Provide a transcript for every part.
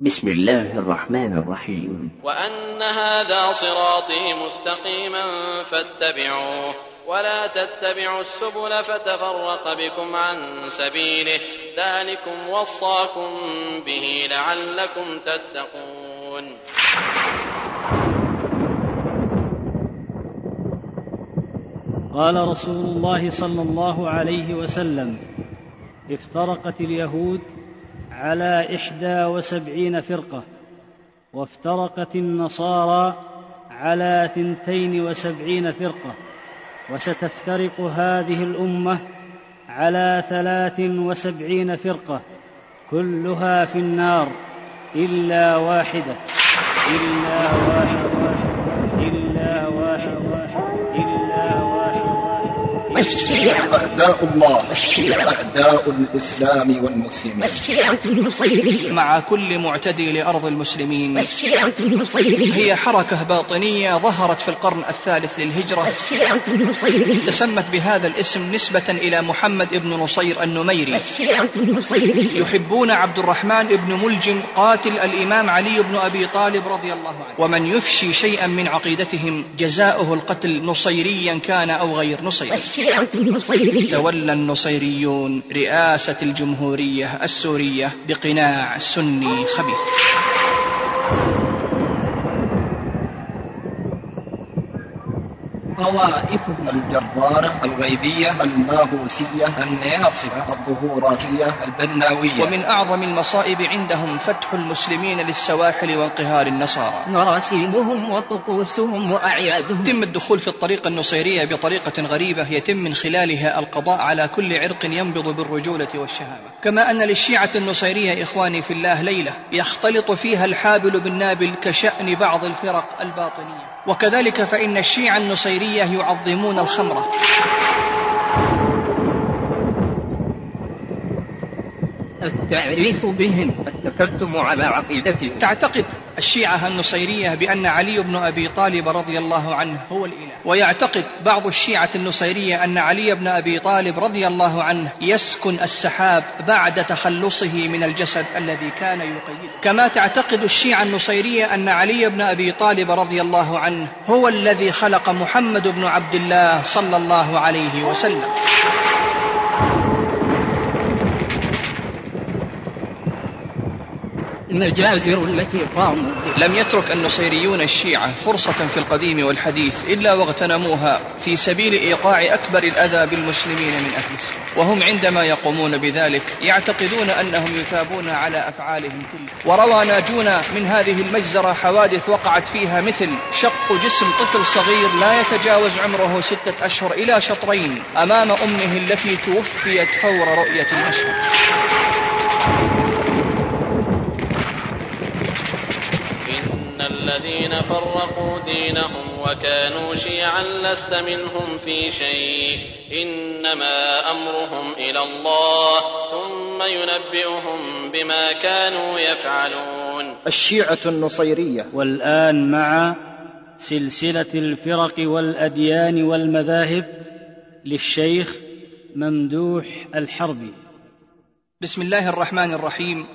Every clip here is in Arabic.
بسم الله الرحمن الرحيم. وأن هذا صراطي مستقيما فاتبعوه ولا تتبعوا السبل فتفرق بكم عن سبيله. ذلكم وصاكم به لعلكم تتقون. قال رسول الله صلى الله عليه وسلم افترقت اليهود على إحدى وسبعين فرقة وافترقت النصارى على ثنتين وسبعين فرقة وستفترق هذه الأمة على ثلاث وسبعين فرقة كلها في النار إلا واحدة إلا واحدة إلا واحدة إلا واحدة الشيعة. أعداء الله الشيعة أعداء الإسلام والمسلمين. الشيعة النصيرية مع كل معتدي لأرض المسلمين. الشيعة النصيرية هي حركة باطنية ظهرت في القرن الثالث للهجرة. الشيعة النصيرية تسمت بهذا الاسم نسبة إلى محمد بن نصير النميري. الشيعة النصيرية يحبون عبد الرحمن بن ملجم قاتل الإمام علي بن أبي طالب رضي الله عنه. ومن يفشي شيئا من عقيدتهم جزاؤه القتل نصيريا كان أو غير نصيري. تولى النصيريون رئاسة الجمهورية السورية بقناع سني خبيث. طوائفهم الجرارة الغيبية الماهوسية الناصبة الظهوراتية. البناوية. ومن أعظم المصائب عندهم فتح المسلمين للسواحل وانقهار النصارى. مراسيمهم وطقوسهم وأعيادهم. يتم الدخول في الطريقة النصيرية بطريقة غريبة يتم من خلالها القضاء على كل عرق ينبض بالرجولة والشهامة. كما أن للشيعة النصيرية إخواني في الله ليلة يختلط فيها الحابل بالنابل كشأن بعض الفرق الباطنية. وكذلك فإن الشيعة النصيرية يعظمون الخمرة التعريف بهم التكتم على عقيدتهم. تعتقد الشيعة النصيرية بأن علي بن أبي طالب رضي الله عنه هو الإله. ويعتقد بعض الشيعة النصيرية أن علي بن أبي طالب رضي الله عنه يسكن السحاب بعد تخلصه من الجسد الذي كان يقيده. كما تعتقد الشيعة النصيرية أن علي بن أبي طالب رضي الله عنه هو الذي خلق محمد بن عبد الله صلى الله عليه وسلم. المجازر التي قاموا لم يترك النصيريون الشيعة فرصة في القديم والحديث إلا واغتنموها في سبيل إيقاع أكبر الأذى بالمسلمين من أهل السنة. وهم عندما يقومون بذلك يعتقدون أنهم يثابون على أفعالهم تلك. وروى ناجون من هذه المجزرة حوادث وقعت فيها مثل شق جسم طفل صغير لا يتجاوز عمره ستة أشهر إلى شطرين أمام أمه التي توفيت فور رؤية المشهد إن الذين فرقوا دينهم وكانوا شيعا لست منهم في شيء. إنما أمرهم إلى الله ثم ينبئهم بما كانوا يفعلون. الشيعة النصيرية. والآن مع سلسلة الفرق والأديان والمذاهب للشيخ ممدوح الحربي. بسم الله الرحمن الرحيم.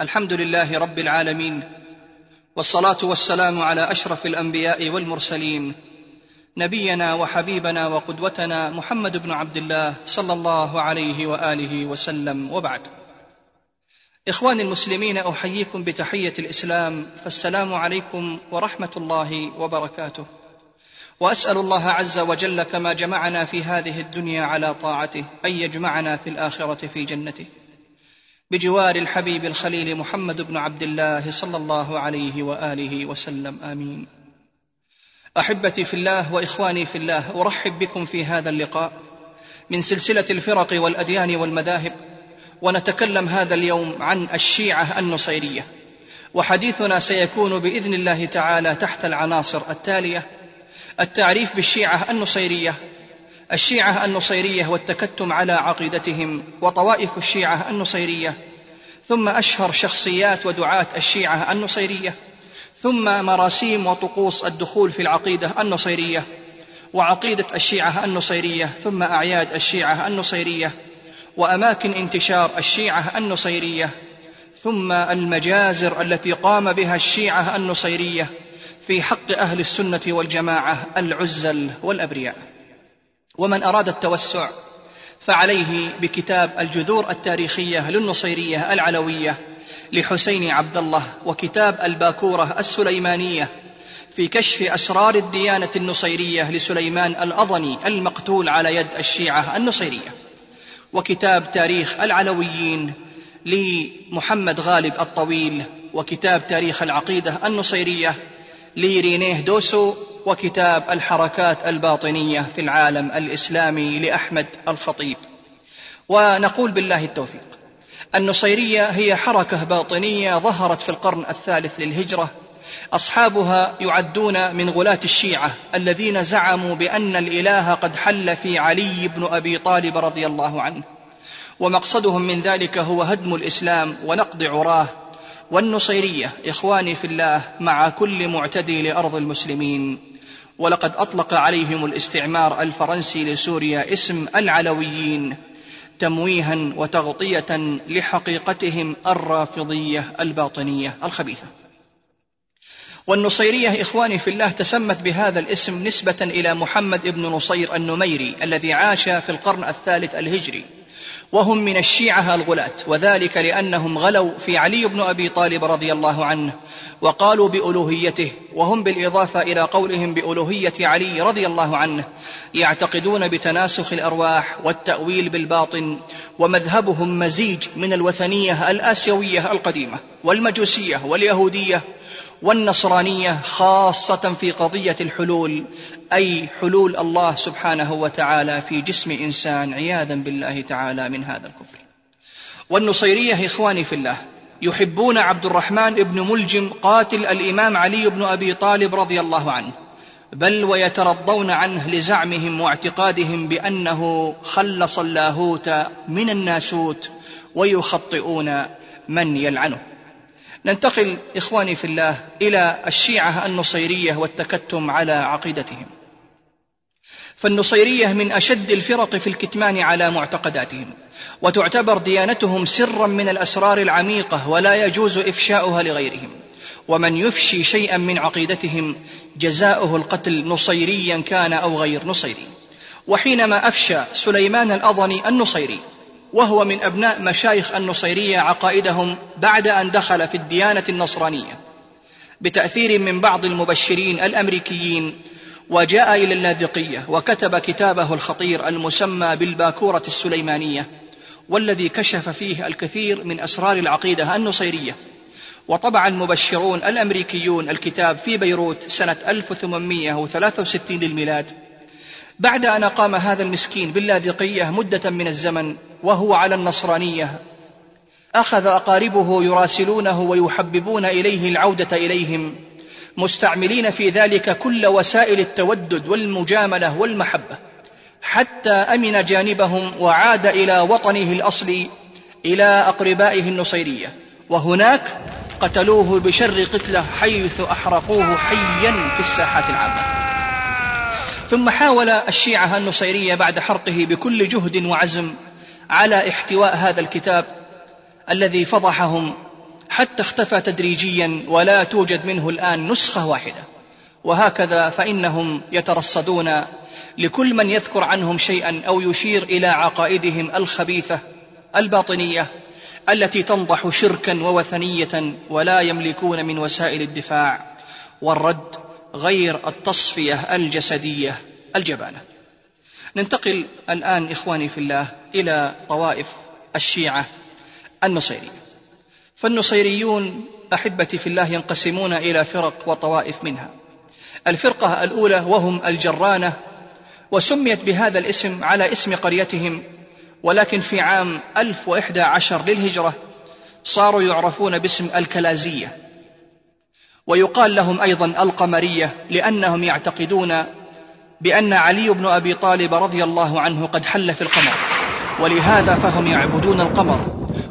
الحمد لله رب العالمين. والصلاة والسلام على أشرف الأنبياء والمرسلين نبينا وحبيبنا وقدوتنا محمد بن عبد الله صلى الله عليه وآله وسلم وبعد. اخواني المسلمين أحييكم بتحية الإسلام فالسلام عليكم ورحمة الله وبركاته. وأسأل الله عز وجل كما جمعنا في هذه الدنيا على طاعته أن يجمعنا في الآخرة في جنته. بجوار الحبيب الخليل محمد بن عبد الله صلى الله عليه وآله وسلم. آمين. أحبتي في الله وإخواني في الله أرحب بكم في هذا اللقاء. من سلسلة الفرق والأديان والمذاهب ونتكلم هذا اليوم عن الشيعة النصيرية. وحديثنا سيكون بإذن الله تعالى تحت العناصر التالية. التعريف بالشيعة النصيرية الشيعة النصيرية والتكتم على عقيدتهم وطوائف الشيعة النصيرية ثم أشهر شخصيات ودعاة الشيعة النصيرية ثم مراسيم وطقوس الدخول في العقيدة النصيرية وعقيدة الشيعة النصيرية ثم أعياد الشيعة النصيرية وأماكن انتشار الشيعة النصيرية ثم المجازر التي قام بها الشيعة النصيرية في حق أهل السنة والجماعة العزل والأبرياء. ومن أراد التوسع فعليه بكتاب الجذور التاريخية للنصيرية العلوية لحسين عبد الله وكتاب الباكورة السليمانية في كشف أسرار الديانة النصيرية لسليمان الأضني المقتول على يد الشيعة النصيرية وكتاب تاريخ العلويين لمحمد غالب الطويل وكتاب تاريخ العقيدة النصيرية لرينيه دوسو وكتاب الحركات الباطنية في العالم الإسلامي لأحمد الخطيب. ونقول بالله التوفيق النصيرية هي حركة باطنية ظهرت في القرن الثالث للهجرة. أصحابها يعدون من غلاة الشيعة الذين زعموا بأن الإله قد حل في علي بن أبي طالب رضي الله عنه. ومقصدهم من ذلك هو هدم الإسلام ونقض عراه. والنصيرية إخواني في الله مع كل معتدي لأرض المسلمين. ولقد أطلق عليهم الاستعمار الفرنسي لسوريا اسم العلويين تمويها وتغطية لحقيقتهم الرافضية الباطنية الخبيثة. والنصيرية إخواني في الله تسمت بهذا الاسم نسبة إلى محمد بن نصير النميري الذي عاش في القرن الثالث الهجري. وهم من الشيعة الغلاة وذلك لأنهم غلوا في علي بن أبي طالب رضي الله عنه وقالوا بألوهيته وهم بالإضافة إلى قولهم بألوهية علي رضي الله عنه يعتقدون بتناسخ الأرواح والتأويل بالباطن ومذهبهم مزيج من الوثنية الآسيوية القديمة والمجوسية واليهودية والنصرانية خاصة في قضية الحلول أي حلول الله سبحانه وتعالى في جسم إنسان عياذا بالله تعالى من هذا الكفر. والنصيرية إخواني في الله يحبون عبد الرحمن بن ملجم قاتل الإمام علي بن أبي طالب رضي الله عنه بل ويترضون عنه لزعمهم واعتقادهم بأنه خلص اللاهوت من الناسوت ويخطئون من يلعنه. ننتقل إخواني في الله إلى الشيعة النصيرية والتكتم على عقيدتهم. فالنصيرية من أشد الفرق في الكتمان على معتقداتهم وتعتبر ديانتهم سرا من الأسرار العميقة ولا يجوز إفشاؤها لغيرهم. ومن يفشي شيئا من عقيدتهم جزاؤه القتل نصيريا كان أو غير نصيري. وحينما أفشى سليمان الأضني النصيري وهو من أبناء مشايخ النصيرية عقائدهم بعد أن دخل في الديانة النصرانية بتأثير من بعض المبشرين الأمريكيين وجاء إلى اللاذقية وكتب كتابه الخطير المسمى بالباكورة السليمانية والذي كشف فيه الكثير من أسرار العقيدة النصيرية. وطبع المبشرون الأمريكيون الكتاب في بيروت سنة 1863 للميلاد بعد أن أقام هذا المسكين باللاذقية مدة من الزمن وهو على النصرانية أخذ أقاربه يراسلونه ويحببون إليه العودة إليهم مستعملين في ذلك كل وسائل التودد والمجاملة والمحبة حتى أمن جانبهم وعاد إلى وطنه الأصلي إلى أقربائه النصيرية. وهناك قتلوه بشر قتلة حيث أحرقوه حيا في الساحات العامة. ثم حاول الشيعة النصيرية بعد حرقه بكل جهد وعزم على احتواء هذا الكتاب الذي فضحهم حتى اختفى تدريجيا ولا توجد منه الآن نسخة واحدة. وهكذا فإنهم يترصدون لكل من يذكر عنهم شيئا أو يشير إلى عقائدهم الخبيثة الباطنية التي تنضح شركا ووثنية ولا يملكون من وسائل الدفاع والرد غير التصفية الجسدية الجبانة. ننتقل الآن إخواني في الله إلى طوائف الشيعة النصيرية. فالنصيريون أحبتي في الله ينقسمون إلى فرق وطوائف منها. الفرقة الأولى وهم الجرانة وسميت بهذا الاسم على اسم قريتهم ولكن في عام 1011 للهجرة صاروا يعرفون باسم الكلازية. ويقال لهم أيضا القمرية لأنهم يعتقدون بأن علي بن أبي طالب رضي الله عنه قد حل في القمر ولهذا فهم يعبدون القمر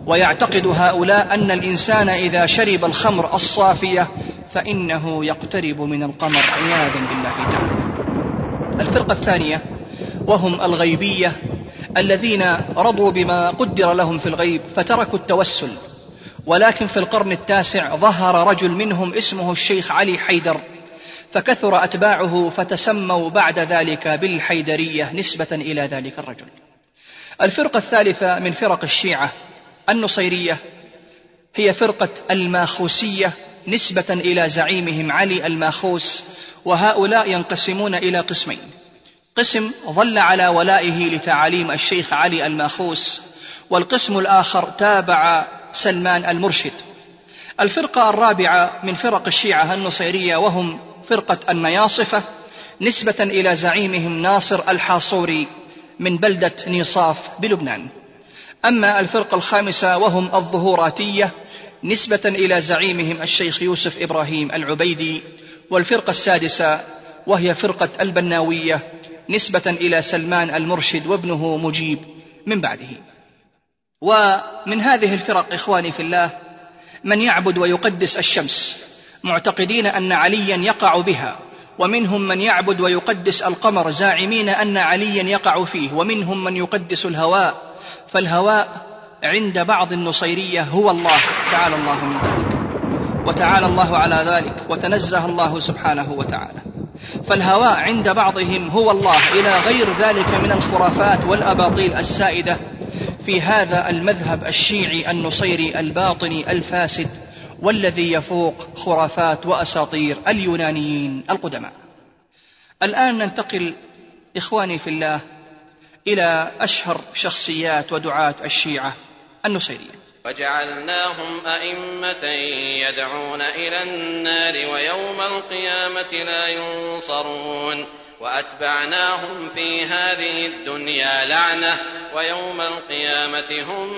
ويعتقد هؤلاء أن الإنسان إذا شرب الخمر الصافية فإنه يقترب من القمر عياذا بالله تعالى. الفرقة الثانية وهم الغيبية الذين رضوا بما قدر لهم في الغيب فتركوا التوسل. ولكن في القرن التاسع ظهر رجل منهم اسمه الشيخ علي حيدر فكثر أتباعه فتسموا بعد ذلك بالحيدرية نسبة إلى ذلك الرجل. الفرقة الثالثة من فرق الشيعة النصيرية هي فرقة الماخوسية نسبة إلى زعيمهم علي الماخوس وهؤلاء ينقسمون إلى قسمين. قسم ظل على ولائه لتعاليم الشيخ علي الماخوس والقسم الآخر تابع سلمان المرشد. الفرقة الرابعة من فرق الشيعة النصيرية وهم فرقة النياصفة نسبة إلى زعيمهم ناصر الحاصوري من بلدة نيصاف بلبنان. أما الفرقة الخامسة وهم الظهوراتية نسبة إلى زعيمهم الشيخ يوسف إبراهيم العبيدي. والفرقة السادسة وهي فرقة البناوية نسبة إلى سلمان المرشد وابنه مجيب من بعده. ومن هذه الفرق إخواني في الله من يعبد ويقدس الشمس معتقدين أن عليا يقع بها ومنهم من يعبد ويقدس القمر زاعمين أن عليا يقع فيه ومنهم من يقدس الهواء فالهواء عند بعض النصيرية هو الله تعالى الله من ذلك وتعالى الله على ذلك وتنزه الله سبحانه وتعالى. فالهواء عند بعضهم هو الله إلى غير ذلك من الخرافات والأباطيل السائدة في هذا المذهب الشيعي النصيري الباطني الفاسد والذي يفوق خرافات وأساطير اليونانيين القدماء. الآن ننتقل إخواني في الله إلى أشهر شخصيات ودعاة الشيعة النصيرية. وجعلناهم أئمة يدعون إلى النار ويوم القيامة لا ينصرون. وأتبعناهم في هذه الدنيا لعنة ويوم القيامة هم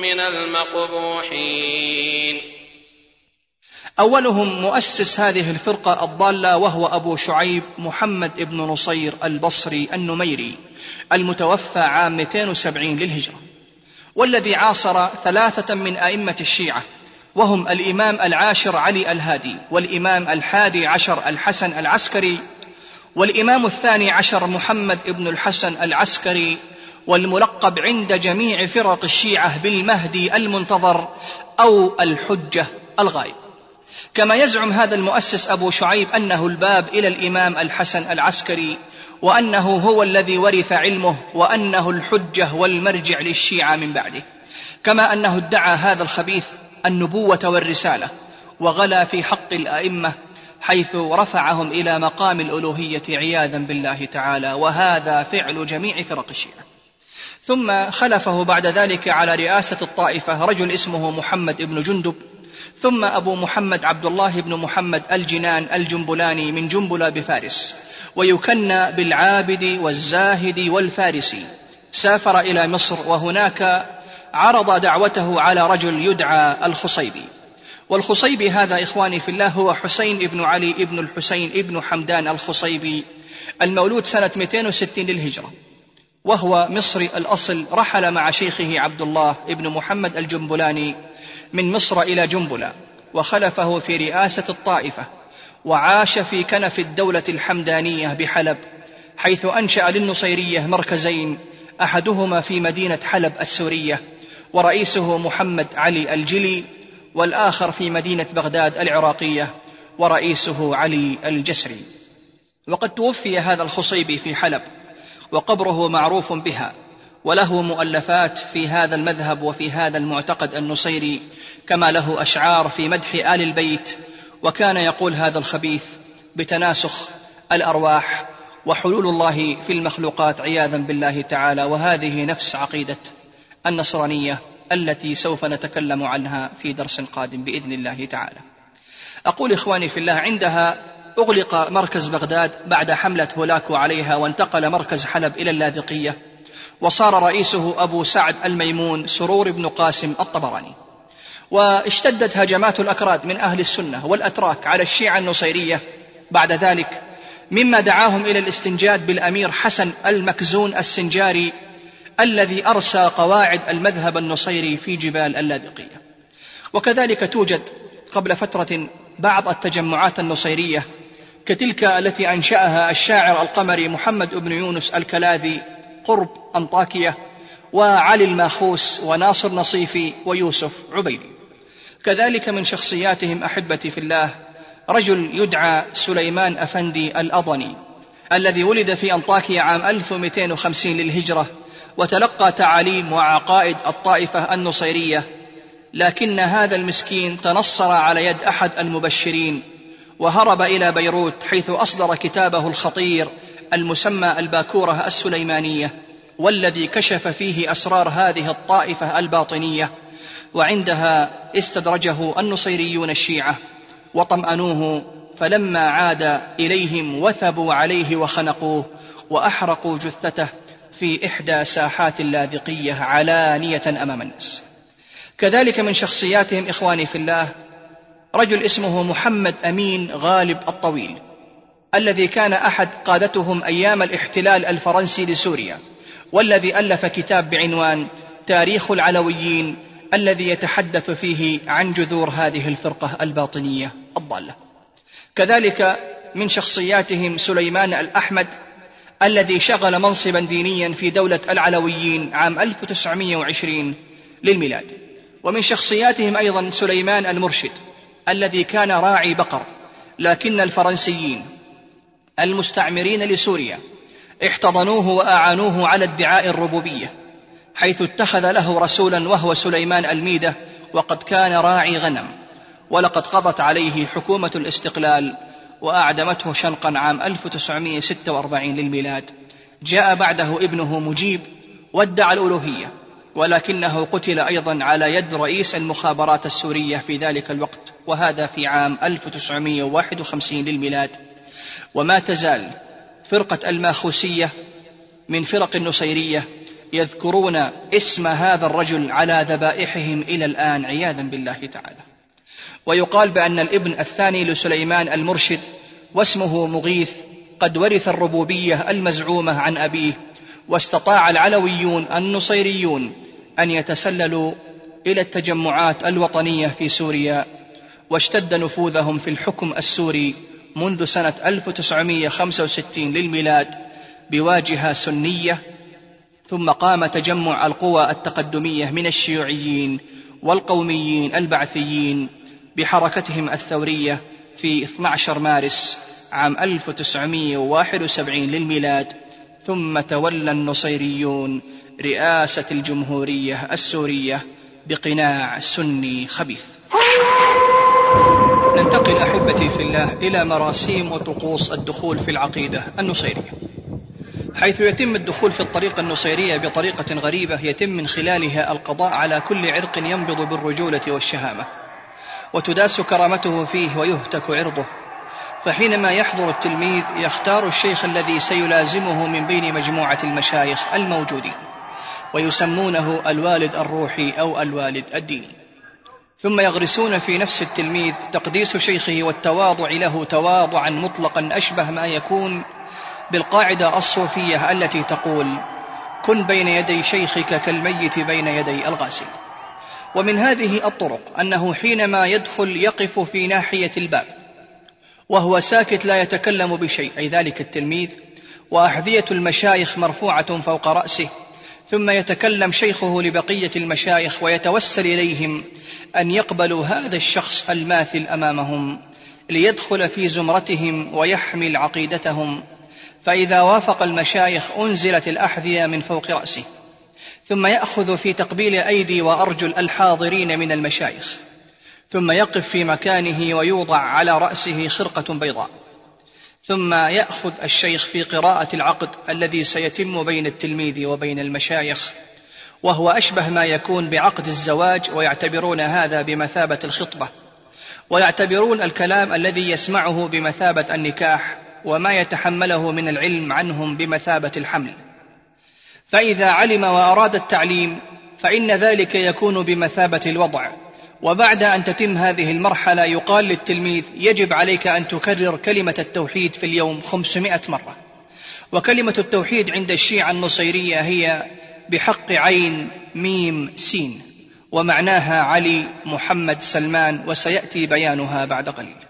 من المقبوحين. أولهم مؤسس هذه الفرقة الضالة وهو أبو شعيب محمد بن نصير البصري النميري المتوفى عام 270 للهجرة والذي عاصر ثلاثة من أئمة الشيعة وهم الإمام العاشر علي الهادي والإمام الحادي عشر الحسن العسكري والإمام الثاني عشر محمد بن الحسن العسكري والملقب عند جميع فرق الشيعة بالمهدي المنتظر أو الحجة الغائب. كما يزعم هذا المؤسس أبو شعيب أنه الباب إلى الإمام الحسن العسكري وأنه هو الذي ورث علمه وأنه الحجة والمرجع للشيعة من بعده. كما أنه ادعى هذا الخبيث النبوة والرسالة وغلا في حق الأئمة حيث رفعهم إلى مقام الألوهية عياذا بالله تعالى وهذا فعل جميع فرق الشيعة. ثم خلفه بعد ذلك على رئاسة الطائفة رجل اسمه محمد بن جندب ثم أبو محمد عبد الله بن محمد الجنان الجنبلاني من جنبلة بفارس ويكنى بالعابد والزاهد والفارسي. سافر إلى مصر وهناك عرض دعوته على رجل يدعى الخصيبي. والخصيبي هذا إخواني في الله هو حسين بن علي بن الحسين بن حمدان الخصيبي المولود سنة 260 للهجرة وهو مصري الأصل رحل مع شيخه عبد الله بن محمد الجنبلاني من مصر إلى جنبلة وخلفه في رئاسة الطائفة وعاش في كنف الدولة الحمدانية بحلب حيث أنشأ للنصيرية مركزين أحدهما في مدينة حلب السورية ورئيسه محمد علي الجلي والآخر في مدينة بغداد العراقية ورئيسه علي الجسري. وقد توفي هذا الخصيبي في حلب وقبره معروف بها وله مؤلفات في هذا المذهب وفي هذا المعتقد النصيري كما له أشعار في مدح آل البيت وكان يقول هذا الخبيث بتناسخ الأرواح وحلول الله في المخلوقات عياذا بالله تعالى وهذه نفس عقيدة النصرانية التي سوف نتكلم عنها في درس قادم بإذن الله تعالى. أقول إخواني في الله عندها أغلق مركز بغداد بعد حملة هولاكو عليها وانتقل مركز حلب إلى اللاذقية وصار رئيسه أبو سعد الميمون سرور بن قاسم الطبراني. واشتدت هجمات الأكراد من أهل السنة والأتراك على الشيعة النصيرية بعد ذلك مما دعاهم إلى الاستنجاد بالأمير حسن المكزون السنجاري الذي أرسى قواعد المذهب النصيري في جبال اللاذقية. وكذلك توجد قبل فترة بعض التجمعات النصيرية كتلك التي أنشأها الشاعر القمري محمد بن يونس الكلاذي قرب أنطاكية وعلي الماخوس وناصر نصيفي ويوسف عبيدي. كذلك من شخصياتهم أحبتي في الله رجل يدعى سليمان أفندي الأضني. الذي ولد في أنطاكيا عام 1250 للهجرة وتلقى تعاليم وعقائد الطائفة النصيرية لكن هذا المسكين تنصر على يد أحد المبشرين وهرب إلى بيروت حيث أصدر كتابه الخطير المسمى الباكورة السليمانية والذي كشف فيه أسرار هذه الطائفة الباطنية وعندها استدرجه النصيريون الشيعة وطمأنوه فلما عاد إليهم وثبوا عليه وخنقوه وأحرقوا جثته في إحدى ساحات اللاذقية علانية أمام الناس. كذلك من شخصياتهم إخواني في الله رجل اسمه محمد أمين غالب الطويل الذي كان أحد قادتهم أيام الاحتلال الفرنسي لسوريا والذي ألف كتاب بعنوان تاريخ العلويين الذي يتحدث فيه عن جذور هذه الفرقة الباطنية الضالة. كذلك من شخصياتهم سليمان الأحمد الذي شغل منصبا دينيا في دولة العلويين عام 1920 للميلاد. ومن شخصياتهم أيضا سليمان المرشد الذي كان راعي بقر لكن الفرنسيين المستعمرين لسوريا احتضنوه وأعانوه على ادعاء الربوبية حيث اتخذ له رسولا وهو سليمان الميدة وقد كان راعي غنم. ولقد قضت عليه حكومة الاستقلال وأعدمته شنقا عام 1946 للميلاد. جاء بعده ابنه مجيب وادعى الألوهية ولكنه قتل أيضا على يد رئيس المخابرات السورية في ذلك الوقت وهذا في عام 1951 للميلاد. وما تزال فرقة الماخوسية من فرق النصيرية يذكرون اسم هذا الرجل على ذبائحهم إلى الآن عياذا بالله تعالى. ويقال بأن الابن الثاني لسليمان المرشد واسمه مغيث قد ورث الربوبية المزعومة عن أبيه واستطاع العلويون النصيريون أن يتسللوا إلى التجمعات الوطنية في سوريا واشتد نفوذهم في الحكم السوري منذ سنة 1965 للميلاد بواجهة سنية ثم قام تجمع القوى التقدمية من الشيوعيين والقوميين البعثيين بحركتهم الثورية في 12 مارس عام 1971 للميلاد ثم تولى النصيريون رئاسة الجمهورية السورية بقناع سني خبيث. ننتقل أحبتي في الله إلى مراسيم وطقوس الدخول في العقيدة النصيرية. حيث يتم الدخول في الطريقة النصيرية بطريقة غريبة يتم من خلالها القضاء على كل عرق ينبض بالرجولة والشهامة. وتداس كرامته فيه ويهتك عرضه. فحينما يحضر التلميذ يختار الشيخ الذي سيلازمه من بين مجموعة المشايخ الموجودين ويسمونه الوالد الروحي أو الوالد الديني. ثم يغرسون في نفس التلميذ تقديس شيخه والتواضع له تواضعا مطلقا أشبه ما يكون بالقاعدة الصوفية التي تقول كن بين يدي شيخك كالميت بين يدي الغاسل. ومن هذه الطرق أنه حينما يدخل يقف في ناحية الباب وهو ساكت لا يتكلم بشيء أي ذلك التلميذ وأحذية المشايخ مرفوعة فوق رأسه ثم يتكلم شيخه لبقية المشايخ ويتوسل إليهم أن يقبلوا هذا الشخص الماثل أمامهم ليدخل في زمرتهم ويحمل عقيدتهم. فإذا وافق المشايخ أنزلت الأحذية من فوق رأسه. ثم يأخذ في تقبيل أيدي وارجل الحاضرين من المشايخ. ثم يقف في مكانه ويوضع على رأسه خرقة بيضاء. ثم يأخذ الشيخ في قراءة العقد الذي سيتم بين التلميذ وبين المشايخ وهو أشبه ما يكون بعقد الزواج ويعتبرون هذا بمثابة الخطبة ويعتبرون الكلام الذي يسمعه بمثابة النكاح وما يتحمله من العلم عنهم بمثابة الحمل. فإذا علم وأراد التعليم فإن ذلك يكون بمثابة الوضع. وبعد أن تتم هذه المرحلة يقال للتلميذ يجب عليك أن تكرر كلمة التوحيد في اليوم خمسمائة مرة. وكلمة التوحيد عند الشيعة النصيرية هي بحق عين ميم سين ومعناها علي محمد سلمان وسيأتي بيانها بعد قليل.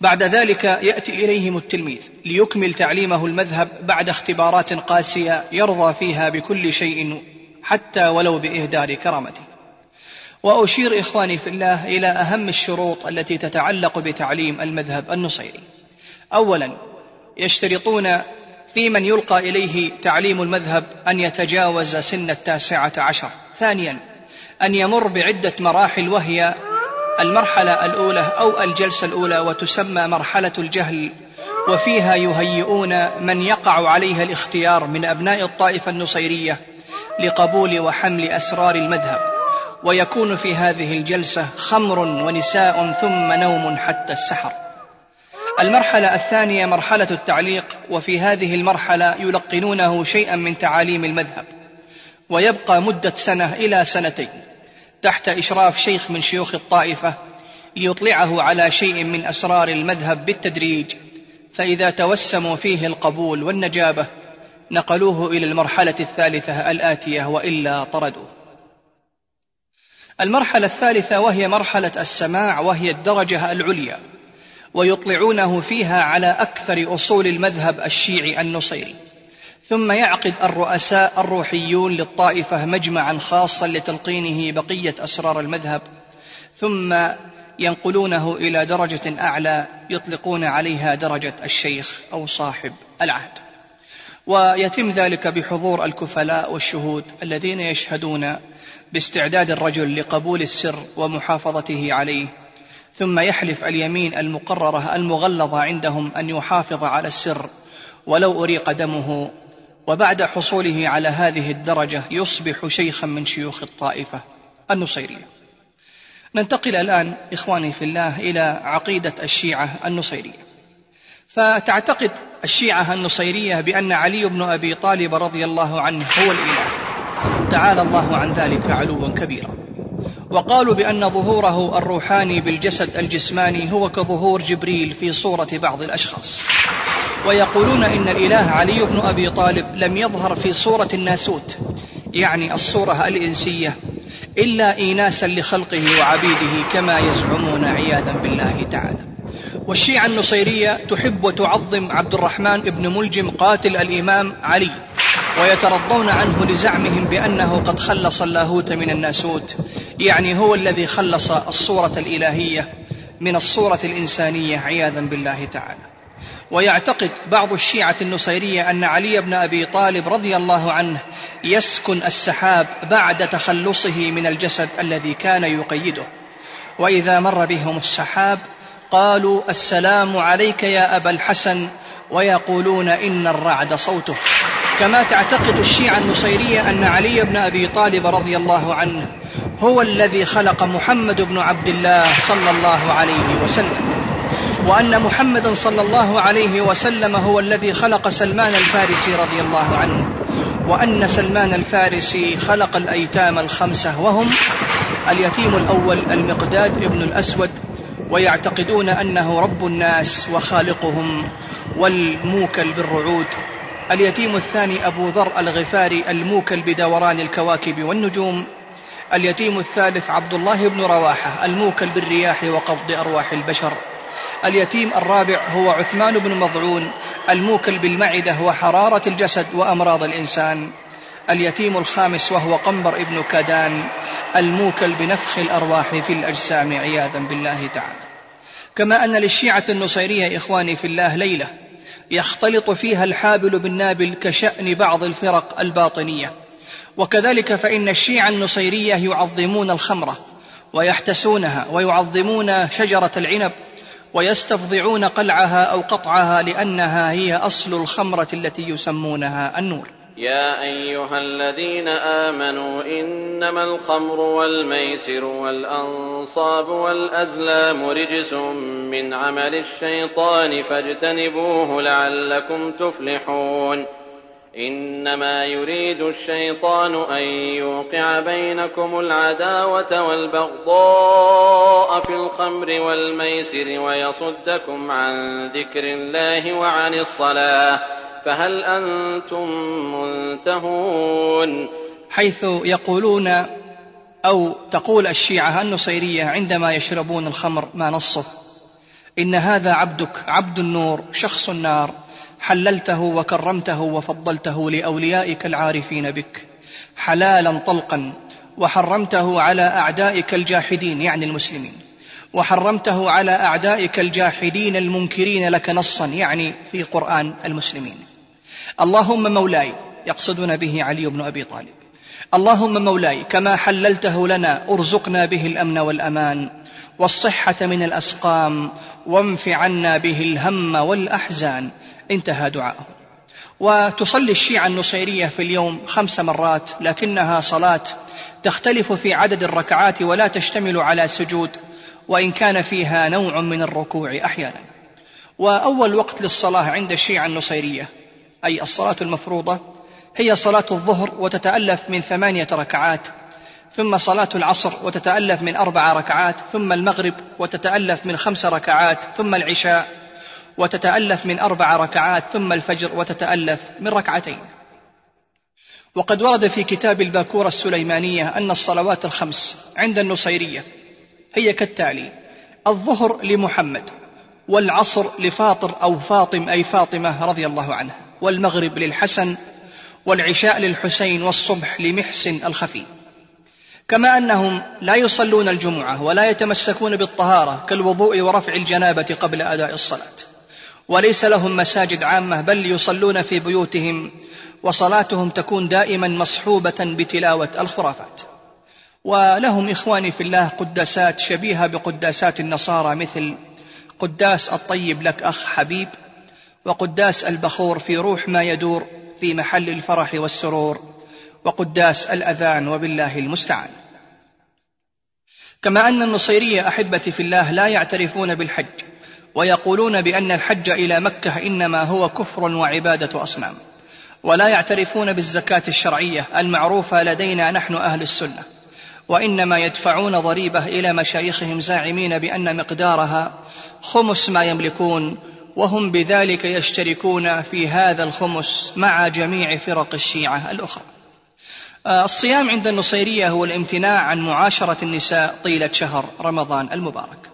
بعد ذلك يأتي إليهم التلميذ ليكمل تعليمه المذهب بعد اختبارات قاسية يرضى فيها بكل شيء حتى ولو بإهدار كرامته. وأشير إخواني في الله إلى أهم الشروط التي تتعلق بتعليم المذهب النصيري. أولا يشترطون في من يلقى إليه تعليم المذهب أن يتجاوز سن التاسعة عشر. ثانيا أن يمر بعدة مراحل وهي المرحلة الأولى أو الجلسة الأولى وتسمى مرحلة الجهل وفيها يهيئون من يقع عليها الاختيار من أبناء الطائفة النصيرية لقبول وحمل أسرار المذهب. ويكون في هذه الجلسة خمر ونساء ثم نوم حتى السحر. المرحلة الثانية مرحلة التعليق وفي هذه المرحلة يلقنونه شيئا من تعاليم المذهب. ويبقى مدة سنة إلى سنتين. تحت إشراف شيخ من شيوخ الطائفة ليطلعه على شيء من أسرار المذهب بالتدريج فإذا توسموا فيه القبول والنجابة نقلوه إلى المرحلة الثالثة الآتية وإلا طردوه. المرحلة الثالثة وهي مرحلة السماع وهي الدرجة العليا ويطلعونه فيها على أكثر أصول المذهب الشيعي النصيري. ثم يعقد الرؤساء الروحيون للطائفة مجمعا خاصا لتلقينه بقية أسرار المذهب ثم ينقلونه إلى درجة أعلى يطلقون عليها درجة الشيخ أو صاحب العهد. ويتم ذلك بحضور الكفلاء والشهود الذين يشهدون باستعداد الرجل لقبول السر ومحافظته عليه ثم يحلف اليمين المقررة المغلظة عندهم أن يحافظ على السر ولو أريق دمه وبعد حصوله على هذه الدرجة يصبح شيخا من شيوخ الطائفة النصيرية. ننتقل الآن إخواني في الله إلى عقيدة الشيعة النصيرية. فتعتقد الشيعة النصيرية بأن علي بن أبي طالب رضي الله عنه هو الإله. تعالى الله عن ذلك علوا كبيرا. وقالوا بأن ظهوره الروحاني بالجسد الجسماني هو كظهور جبريل في صورة بعض الأشخاص. ويقولون إن الإله علي بن أبي طالب لم يظهر في صورة الناسوت يعني الصورة الإنسية إلا ايناسا لخلقه وعبيده كما يزعمون عياذا بالله تعالى. والشيعة النصيرية تحب وتعظم عبد الرحمن بن ملجم قاتل الإمام علي. ويترضون عنه لزعمهم بأنه قد خلص اللاهوت من الناسوت. يعني هو الذي خلص الصورة الإلهية من الصورة الإنسانية عياذا بالله تعالى. ويعتقد بعض الشيعة النصيرية أن علي بن أبي طالب رضي الله عنه يسكن السحاب بعد تخلصه من الجسد الذي كان يقيده. وإذا مر بهم السحاب قالوا السلام عليك يا أبا الحسن ويقولون إن الرعد صوته. كما تعتقد الشيعة النصيرية أن علي بن أبي طالب رضي الله عنه هو الذي خلق محمد بن عبد الله صلى الله عليه وسلم. وأن محمدا صلى الله عليه وسلم هو الذي خلق سلمان الفارسي رضي الله عنه. وأن سلمان الفارسي خلق الأيتام الخمسة وهم اليتيم الأول المقداد ابن الأسود ويعتقدون أنه رب الناس وخالقهم والموكل بالرعود. اليتيم الثاني أبو ذر الغفاري الموكل بدوران الكواكب والنجوم. اليتيم الثالث عبد الله بن رواحة الموكل بالرياح وقبض أرواح البشر. اليتيم الرابع هو عثمان بن مضعون الموكل بالمعدة وحرارة الجسد وأمراض الإنسان. اليتيم الخامس وهو قنبر ابن كدان الموكل بنفخ الأرواح في الأجسام عياذا بالله تعالى. كما أن للشيعة النصيرية إخواني في الله ليلة يختلط فيها الحابل بالنابل كشأن بعض الفرق الباطنية. وكذلك فإن الشيعة النصيرية يعظمون الخمرة ويحتسونها ويعظمون شجرة العنب ويستفضعون قلعها أو قطعها لأنها هي أصل الخمرة التي يسمونها النور. يا أيها الذين آمنوا إنما الخمر والميسر والأنصاب والأزلام رجس من عمل الشيطان فاجتنبوه لعلكم تفلحون إنما يريد الشيطان أن يوقع بينكم العداوة والبغضاء في الخمر والميسر ويصدكم عن ذكر الله وعن الصلاة فهل أنتم منتهون؟ حيث يقولون أو تقول الشيعة النصيرية عندما يشربون الخمر ما نصه إن هذا عبدك عبد النور شخص النار حللته وكرمته وفضلته لأوليائك العارفين بك حلالا طلقا وحرمته على أعدائك الجاحدين يعني المسلمين وحرمته على أعدائك الجاحدين المنكرين لك نصا يعني في قرآن المسلمين. اللهم مولاي يقصدون به علي بن أبي طالب. اللهم مولاي كما حللته لنا أرزقنا به الأمن والأمان والصحة من الأسقام وانف عنا به الهم والأحزان. انتهى دعاءه وتصلي الشيعة النصيرية في اليوم خمس مرات لكنها صلاة تختلف في عدد الركعات ولا تشتمل على سجود وإن كان فيها نوع من الركوع أحيانا. وأول وقت للصلاة عند الشيعة النصيرية أي الصلاة المفروضة هي صلاة الظهر وتتألف من ثمانية ركعات ثم صلاة العصر وتتألف من أربع ركعات ثم المغرب وتتألف من خمس ركعات ثم العشاء وتتألف من أربع ركعات ثم الفجر وتتألف من ركعتين. وقد ورد في كتاب الباكورة السليمانية أن الصلوات الخمس عند النصيرية هي كالتالي الظهر لمحمد والعصر لفاطر أو فاطم أي فاطمة رضي الله عنها. والمغرب للحسن والعشاء للحسين والصبح لمحسن الخفي. كما أنهم لا يصلون الجمعة ولا يتمسكون بالطهارة كالوضوء ورفع الجنابة قبل أداء الصلاة. وليس لهم مساجد عامة بل يصلون في بيوتهم وصلاتهم تكون دائما مصحوبة بتلاوة الخرافات. ولهم إخواني في الله قداسات شبيهة بقداسات النصارى مثل قداس الطيب لك أخ حبيب وقداس البخور في روح ما يدور في محل الفرح والسرور وقداس الأذان وبالله المستعان. كما أن النصيريه أحبتي في الله لا يعترفون بالحج ويقولون بأن الحج إلى مكة إنما هو كفر وعبادة أصنام ولا يعترفون بالزكاة الشرعية المعروفة لدينا نحن أهل السنة وإنما يدفعون ضريبة إلى مشايخهم زاعمين بأن مقدارها خمس ما يملكون وهم بذلك يشتركون في هذا الخمس مع جميع فرق الشيعة الأخرى. الصيام عند النصيرية هو الامتناع عن معاشرة النساء طيلة شهر رمضان المبارك.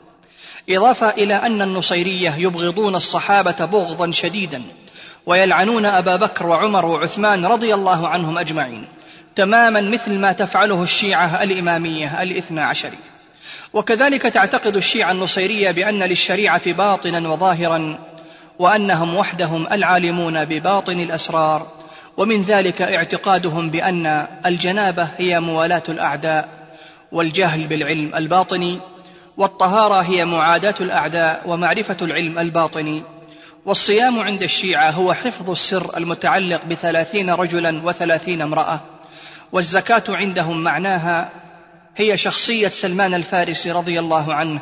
إضافة إلى أن النصيرية يبغضون الصحابة بغضا شديدا ويلعنون أبا بكر وعمر وعثمان رضي الله عنهم أجمعين تماما مثل ما تفعله الشيعة الإمامية الاثنى عشريه وكذلك تعتقد الشيعة النصيرية بأن للشريعة باطنا وظاهرا وأنهم وحدهم العالمون بباطن الأسرار. ومن ذلك اعتقادهم بأن الجنابة هي موالاة الأعداء والجهل بالعلم الباطني والطهارة هي معاداة الأعداء ومعرفة العلم الباطني. والصيام عند الشيعة هو حفظ السر المتعلق بثلاثين رجلا وثلاثين امرأة. والزكاة عندهم معناها هي شخصية سلمان الفارسي رضي الله عنه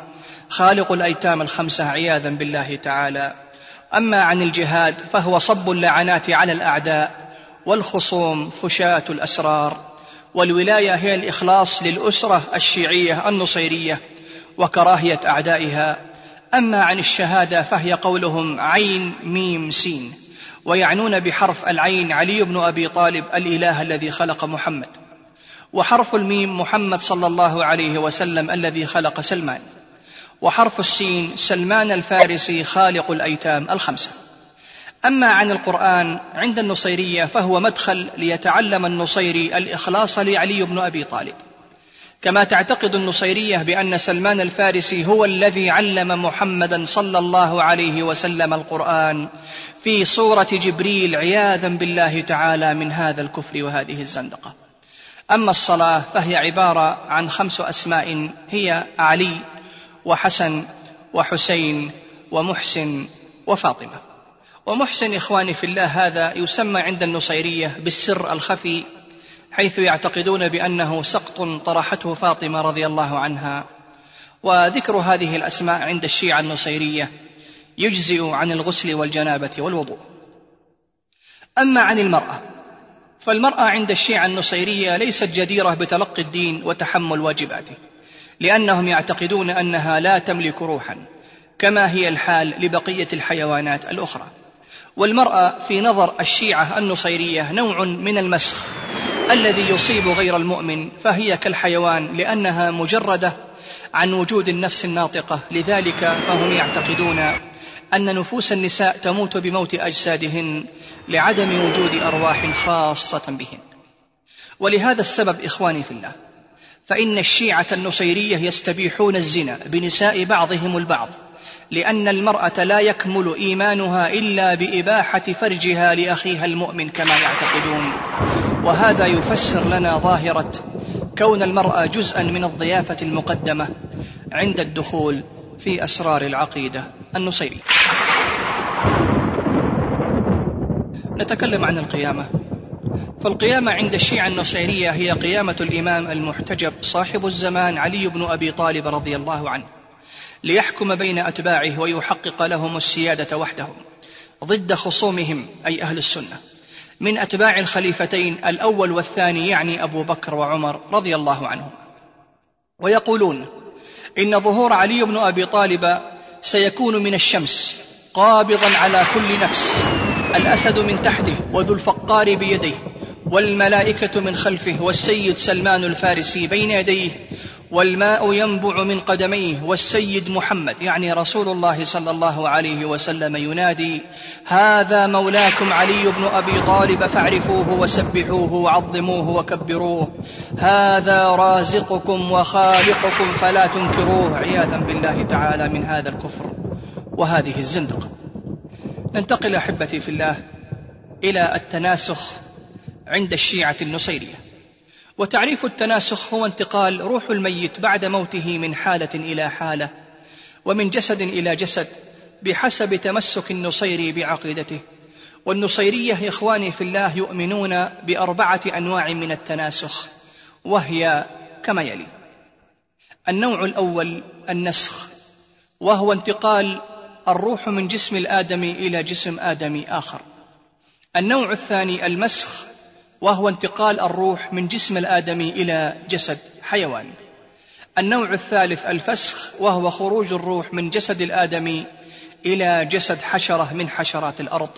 خالق الأيتام الخمسة عياذا بالله تعالى. أما عن الجهاد فهو صب اللعنات على الأعداء والخصوم فشاة الأسرار والولاية هي الإخلاص للأسرة الشيعية النصيرية وكراهية أعدائها. أما عن الشهادة فهي قولهم عين ميم سين ويعنون بحرف العين علي بن أبي طالب الإله الذي خلق محمد وحرف الميم محمد صلى الله عليه وسلم الذي خلق سلمان. وحرف السين سلمان الفارسي خالق الأيتام الخمسة. أما عن القرآن عند النصيرية فهو مدخل ليتعلم النصيري الإخلاص لعلي بن أبي طالب. كما تعتقد النصيرية بأن سلمان الفارسي هو الذي علم محمدا صلى الله عليه وسلم القرآن في صورة جبريل عياذا بالله تعالى من هذا الكفر وهذه الزندقة. أما الصلاة فهي عبارة عن خمس أسماء هي علي وحسن وحسين ومحسن وفاطمة. ومحسن إخواني في الله هذا يسمى عند النصيرية بالسر الخفي حيث يعتقدون بأنه سقط طرحته فاطمة رضي الله عنها. وذكر هذه الأسماء عند الشيعة النصيرية يجزئ عن الغسل والجنابة والوضوء. أما عن المرأة فالمرأة عند الشيعة النصيرية ليست جديرة بتلقي الدين وتحمل واجباته. لأنهم يعتقدون أنها لا تملك روحا كما هي الحال لبقية الحيوانات الأخرى. والمرأة في نظر الشيعة النصيرية نوع من المسخ الذي يصيب غير المؤمن فهي كالحيوان لأنها مجردة عن وجود النفس الناطقة. لذلك فهم يعتقدون أن نفوس النساء تموت بموت أجسادهن لعدم وجود أرواح خاصة بهن. ولهذا السبب إخواني في الله فإن الشيعة النصيرية يستبيحون الزنا بنساء بعضهم البعض لأن المرأة لا يكمل إيمانها إلا بإباحة فرجها لأخيها المؤمن كما يعتقدون. وهذا يفسر لنا ظاهرة كون المرأة جزءا من الضيافة المقدمة عند الدخول في أسرار العقيدة النصيرية. نتكلم عن القيامة. فالقيامة عند الشيعة النصيرية هي قيامة الإمام المحتجب صاحب الزمان علي بن أبي طالب رضي الله عنه ليحكم بين أتباعه ويحقق لهم السيادة وحدهم ضد خصومهم أي أهل السنة من أتباع الخليفتين الأول والثاني يعني أبو بكر وعمر رضي الله عنهم. ويقولون إن ظهور علي بن أبي طالب سيكون من الشمس قابضا على كل نفس الأسد من تحته وذو الفقار بيديه والملائكة من خلفه والسيد سلمان الفارسي بين يديه والماء ينبع من قدميه والسيد محمد يعني رسول الله صلى الله عليه وسلم ينادي هذا مولاكم علي بن أبي طالب فاعرفوه وسبحوه وعظموه وكبروه هذا رازقكم وخالقكم فلا تنكروه. عياذا بالله تعالى من هذا الكفر. وهذه الزندقة. ننتقل أحبتي في الله إلى التناسخ عند الشيعة النصيرية. وتعريف التناسخ هو انتقال روح الميت بعد موته من حالة إلى حالة ومن جسد إلى جسد بحسب تمسك النصيري بعقيدته. والنصيرية إخواني في الله يؤمنون بأربعة أنواع من التناسخ وهي كما يلي النوع الأول النسخ وهو انتقال الروح من جسم الآدمي إلى جسم آدمي آخر. النوع الثاني المسخ وهو انتقال الروح من جسم الآدمي إلى جسد حيوان. النوع الثالث الفسخ وهو خروج الروح من جسد الآدمي إلى جسد حشرة من حشرات الأرض.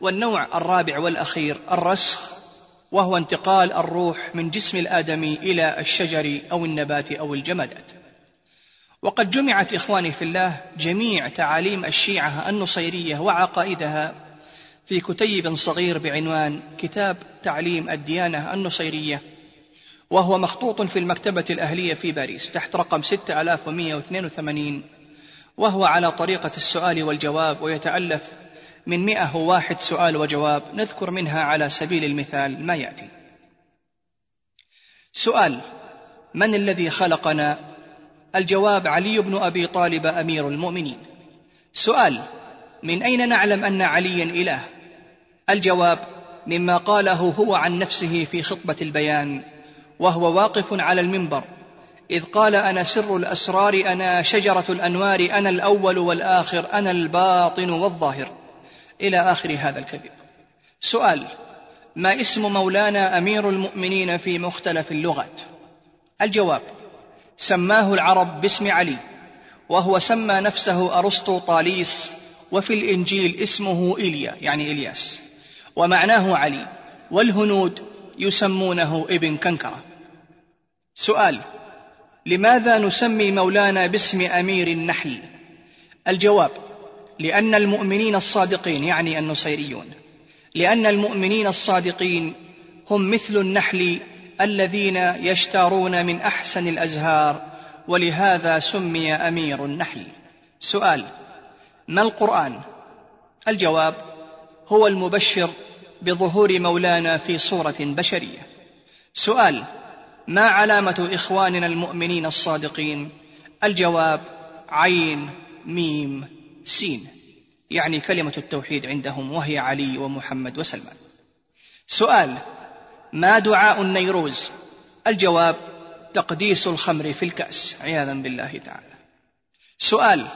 والنوع الرابع والأخير الرسخ وهو انتقال الروح من جسم الآدمي إلى الشجر أو النبات أو الجمادات. وقد جمعت إخواني في الله جميع تعاليم الشيعة النصيرية وعقائدها في كتيب صغير بعنوان كتاب تعليم الديانة النصيرية وهو مخطوط في المكتبة الأهلية في باريس تحت رقم 6182 وهو على طريقة السؤال والجواب ويتألف من 101 سؤال وجواب نذكر منها على سبيل المثال ما يأتي. سؤال من الذي خلقنا؟ الجواب علي بن أبي طالب أمير المؤمنين. سؤال من أين نعلم أن عليا إله؟ الجواب مما قاله هو عن نفسه في خطبة البيان وهو واقف على المنبر إذ قال أنا سر الأسرار أنا شجرة الأنوار أنا الأول والآخر أنا الباطن والظاهر. إلى آخر هذا الكذب. سؤال ما اسم مولانا أمير المؤمنين في مختلف اللغات؟ الجواب سماه العرب باسم علي وهو سمى نفسه ارسطو طاليس وفي الإنجيل اسمه إيليا يعني إلياس. ومعناه علي والهنود يسمونه ابن كنكرة. سؤال لماذا نسمي مولانا باسم أمير النحل؟ الجواب لأن المؤمنين الصادقين يعني النصيريون لأن المؤمنين الصادقين هم مثل النحل الذين يشتارون من أحسن الأزهار ولهذا سمي أمير النحل. سؤال ما القرآن؟ الجواب هو المبشر بظهور مولانا في صورة بشرية. سؤال ما علامة إخواننا المؤمنين الصادقين؟ الجواب عين ميم سين. يعني كلمة التوحيد عندهم وهي علي ومحمد وسلمان. سؤال ما دعاء النيروز. الجواب تقديس الخمر في الكأس عياذا بالله تعالى. سؤال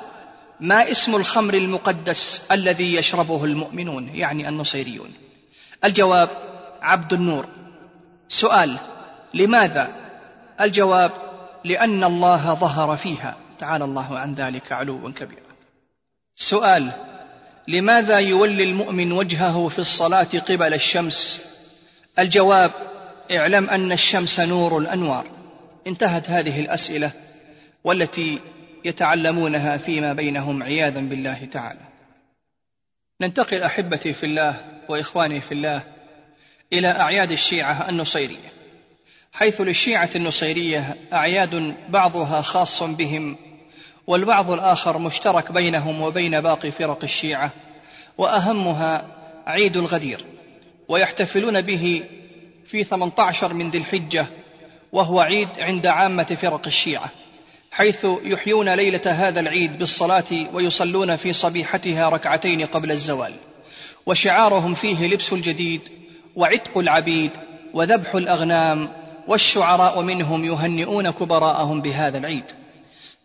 ما اسم الخمر المقدس الذي يشربه المؤمنون يعني النصيريون؟ الجواب عبد النور. سؤال لماذا؟ الجواب لأن الله ظهر فيها. تعالى الله عن ذلك علوا كبيرا. سؤال لماذا يولي المؤمن وجهه في الصلاة قبل الشمس؟ الجواب اعلم أن الشمس نور الأنوار. انتهت هذه الأسئلة والتي يتعلمونها فيما بينهم عياذا بالله تعالى. ننتقل أحبتي في الله وإخواني في الله إلى أعياد الشيعة النصيرية حيث للشيعة النصيرية أعياد بعضها خاص بهم والبعض الآخر مشترك بينهم وبين باقي فرق الشيعة وأهمها عيد الغدير. ويحتفلون به في 18 من ذي الحجة وهو عيد عند عامة فرق الشيعة حيث يحيون ليلة هذا العيد بالصلاة ويصلون في صبيحتها ركعتين قبل الزوال. وشعارهم فيه لبس الجديد وعتق العبيد وذبح الأغنام والشعراء منهم يهنئون كبراءهم بهذا العيد.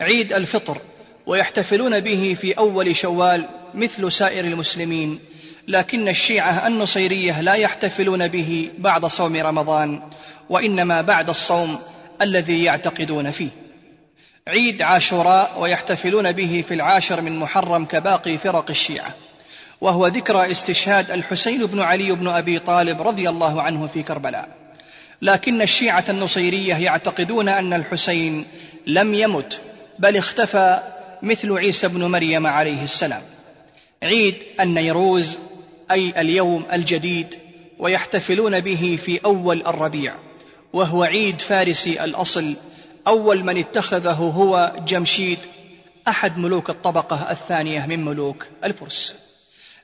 عيد الفطر ويحتفلون به في أول شوال مثل سائر المسلمين لكن الشيعة النصيرية لا يحتفلون به بعد صوم رمضان وإنما بعد الصوم الذي يعتقدون فيه. عيد عاشوراء ويحتفلون به في العاشر من محرم كباقي فرق الشيعة وهو ذكرى استشهاد الحسين بن علي بن أبي طالب رضي الله عنه في كربلاء. لكن الشيعة النصيرية يعتقدون أن الحسين لم يمت بل اختفى مثل عيسى بن مريم عليه السلام. عيد النيروز أي اليوم الجديد ويحتفلون به في أول الربيع وهو عيد فارسي الأصل أول من اتخذه هو جمشيد أحد ملوك الطبقة الثانية من ملوك الفرس.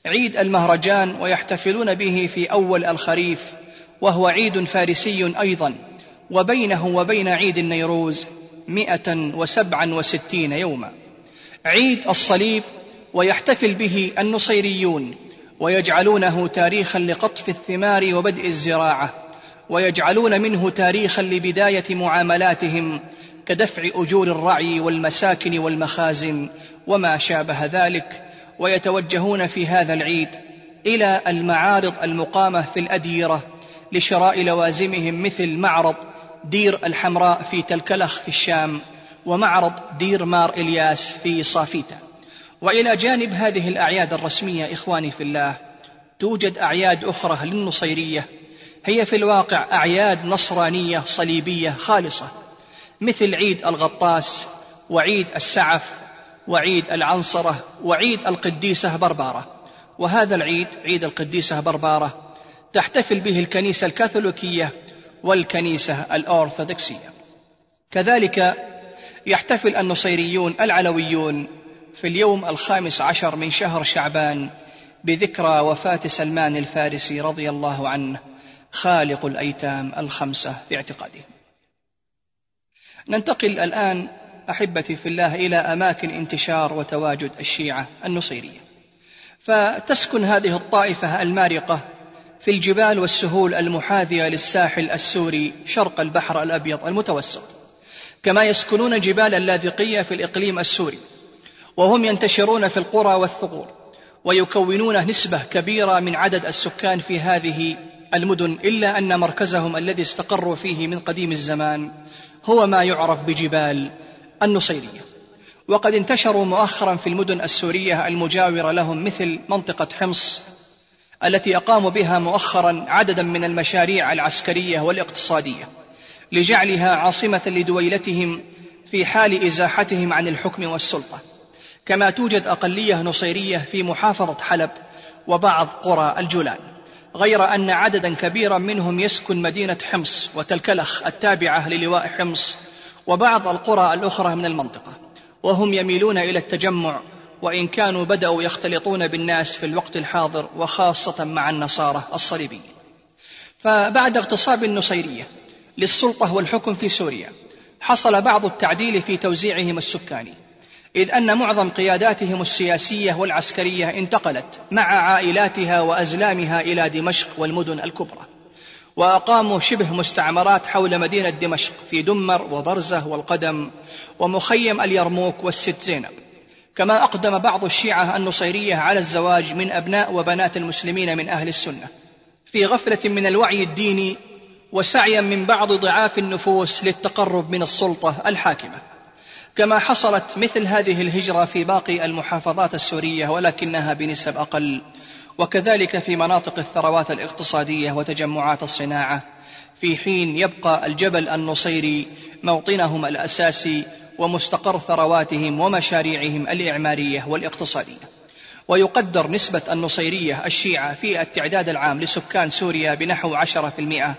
عيد المهرجان ويحتفلون به في أول الخريف وهو عيد فارسي أيضا وبينه وبين عيد النيروز مئة وسبعا وستين يوما. عيد الصليب ويحتفل به النصيريون ويجعلونه تاريخا لقطف الثمار وبدء الزراعة ويجعلون منه تاريخا لبداية معاملاتهم كدفع أجور الرعي والمساكن والمخازن وما شابه ذلك ويتوجهون في هذا العيد إلى المعارض المقامة في الأديرة لشراء لوازمهم مثل معرض دير الحمراء في تلكلخ في الشام. ومعرض دير مار إلياس في صافيتا وإلى جانب هذه الأعياد الرسمية إخواني في الله توجد أعياد أخرى للنصيرية. هي في الواقع أعياد نصرانية صليبية خالصة مثل عيد الغطاس وعيد السعف وعيد العنصرة وعيد القديسة بربارة. وهذا العيد عيد القديسة بربارة تحتفل به الكنيسة الكاثوليكية والكنيسة الأورثوذكسية. كذلك يحتفل النصيريون العلويون في اليوم الخامس عشر من شهر شعبان بذكرى وفاة سلمان الفارسي رضي الله عنه خالق الأيتام الخمسة في اعتقادهم ننتقل الآن أحبتي في الله إلى أماكن انتشار وتواجد الشيعة النصيرية. فتسكن هذه الطائفة المارقة في الجبال والسهول المحاذية للساحل السوري شرق البحر الأبيض المتوسط. كما يسكنون جبال اللاذقية في الإقليم السوري وهم ينتشرون في القرى والثغور ويكونون نسبة كبيرة من عدد السكان في هذه المدن إلا أن مركزهم الذي استقروا فيه من قديم الزمان هو ما يعرف بجبال النصيرية. وقد انتشروا مؤخرا في المدن السورية المجاورة لهم مثل منطقة حمص التي أقاموا بها مؤخرا عددا من المشاريع العسكرية والاقتصادية. لجعلها عاصمة لدويلتهم في حال إزاحتهم عن الحكم والسلطة. كما توجد أقلية نصيرية في محافظة حلب وبعض قرى الجولان. غير أن عددا كبيرا منهم يسكن مدينة حمص وتلكلخ التابعة للواء حمص وبعض القرى الأخرى من المنطقة. وهم يميلون إلى التجمع وإن كانوا بدأوا يختلطون بالناس في الوقت الحاضر وخاصة مع النصارى الصليبيين. فبعد اغتصاب النصيرية للسلطة والحكم في سوريا. حصل بعض التعديل في توزيعهم السكاني. إذ أن معظم قياداتهم السياسية والعسكرية انتقلت مع عائلاتها وأزلامها إلى دمشق والمدن الكبرى. وأقاموا شبه مستعمرات حول مدينة دمشق في دمر وبرزة والقدم ومخيم اليرموك والست زينب. كما أقدم بعض الشيعة النصيرية على الزواج من أبناء وبنات المسلمين من أهل السنة. في غفلة من الوعي الديني وسعيا من بعض ضعاف النفوس للتقرب من السلطة الحاكمة. كما حصلت مثل هذه الهجرة في باقي المحافظات السورية ولكنها بنسب أقل. وكذلك في مناطق الثروات الاقتصادية وتجمعات الصناعة. في حين يبقى الجبل النصيري موطنهم الأساسي ومستقر ثرواتهم ومشاريعهم الإعمارية والاقتصادية. ويقدر نسبة النصيرية الشيعة في التعداد العام لسكان سوريا بنحو عشرة في المئة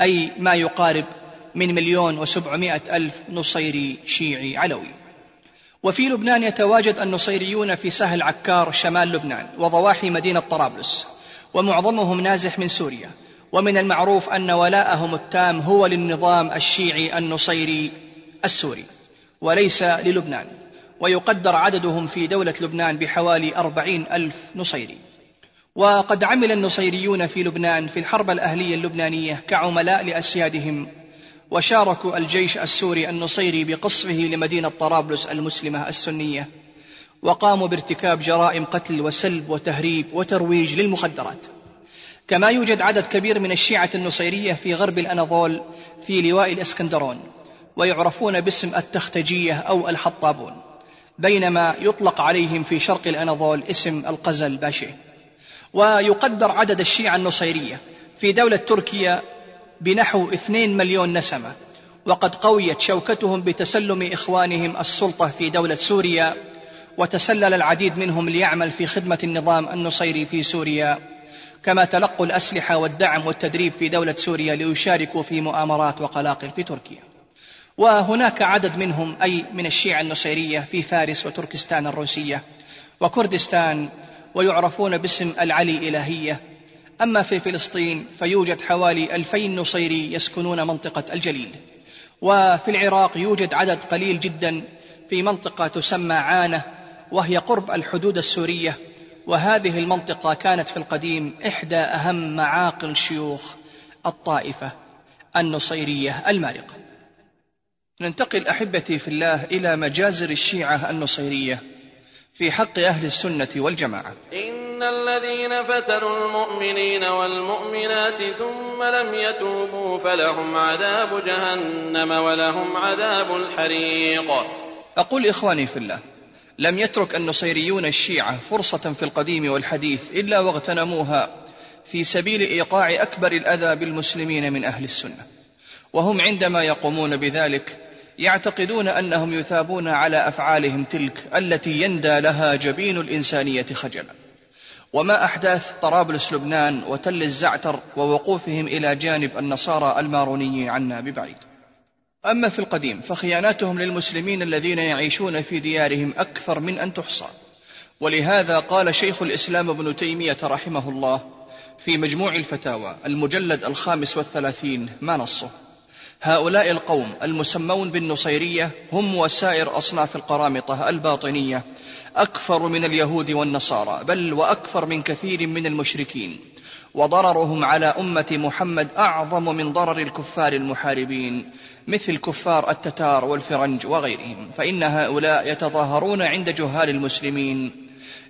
أي ما يقارب من مليون وسبعمائة ألف نصيري شيعي علوي. وفي لبنان يتواجد النصيريون في سهل عكار شمال لبنان وضواحي مدينة طرابلس ومعظمهم نازح من سوريا. ومن المعروف أن ولاءهم التام هو للنظام الشيعي النصيري السوري وليس للبنان. ويقدر عددهم في دولة لبنان بحوالي أربعين ألف نصيري. وقد عمل النصيريون في لبنان في الحرب الأهلية اللبنانية كعملاء لأسيادهم وشاركوا الجيش السوري النصيري بقصفه لمدينة طرابلس المسلمة السنية وقاموا بارتكاب جرائم قتل وسلب وتهريب وترويج للمخدرات. كما يوجد عدد كبير من الشيعة النصيرية في غرب الأناضول في لواء الإسكندرون ويعرفون باسم التختجية أو الحطابون. بينما يطلق عليهم في شرق الأناضول اسم القزل باشي. ويقدر عدد الشيعة النصيرية. في دولة تركيا بنحو اثنين مليون نسمة. وقد قويت شوكتهم بتسلم إخوانهم السلطة في دولة سوريا. وتسلل العديد منهم ليعمل في خدمة النظام النصيري في سوريا. كما تلقوا الأسلحة والدعم والتدريب في دولة سوريا ليشاركوا في مؤامرات وقلاقل في تركيا. وهناك عدد منهم أي من الشيعة النصيرية في فارس وتركستان الروسية وكردستان ويعرفون باسم العلي إلهية. أما في فلسطين فيوجد حوالي ألفين نصيري يسكنون منطقة الجليل. وفي العراق يوجد عدد قليل جدا في منطقة تسمى عانة وهي قرب الحدود السورية. وهذه المنطقة كانت في القديم إحدى أهم معاقل شيوخ الطائفة النصيرية المارقة. ننتقل أحبتي في الله إلى مجازر الشيعة النصيرية في حق أهل السنة والجماعة. إن الذين فتنوا المؤمنين والمؤمنات ثم لم يتوبوا فلهم عذاب جهنم ولهم عذاب الحريق. أقول إخواني في الله لم يترك النصيريون الشيعة فرصة في القديم والحديث إلا واغتنموها في سبيل إيقاع أكبر الأذى بالمسلمين من أهل السنة وهم عندما يقومون بذلك يعتقدون أنهم يثابون على أفعالهم تلك التي يندى لها جبين الإنسانية خجلا. وما أحداث طرابلس لبنان وتل الزعتر ووقوفهم إلى جانب النصارى المارونيين عنا ببعيد. أما في القديم فخياناتهم للمسلمين الذين يعيشون في ديارهم أكثر من أن تحصى. ولهذا قال شيخ الإسلام ابن تيمية رحمه الله في مجموع الفتاوى المجلد الخامس والثلاثين ما نصه؟ هؤلاء القوم المسمون بالنصيرية هم وسائر أصناف القرامطة الباطنية أكثر من اليهود والنصارى بل وأكثر من كثير من المشركين. وضررهم على أمة محمد أعظم من ضرر الكفار المحاربين مثل كفار التتار والفرنج وغيرهم. فإن هؤلاء يتظاهرون عند جهال المسلمين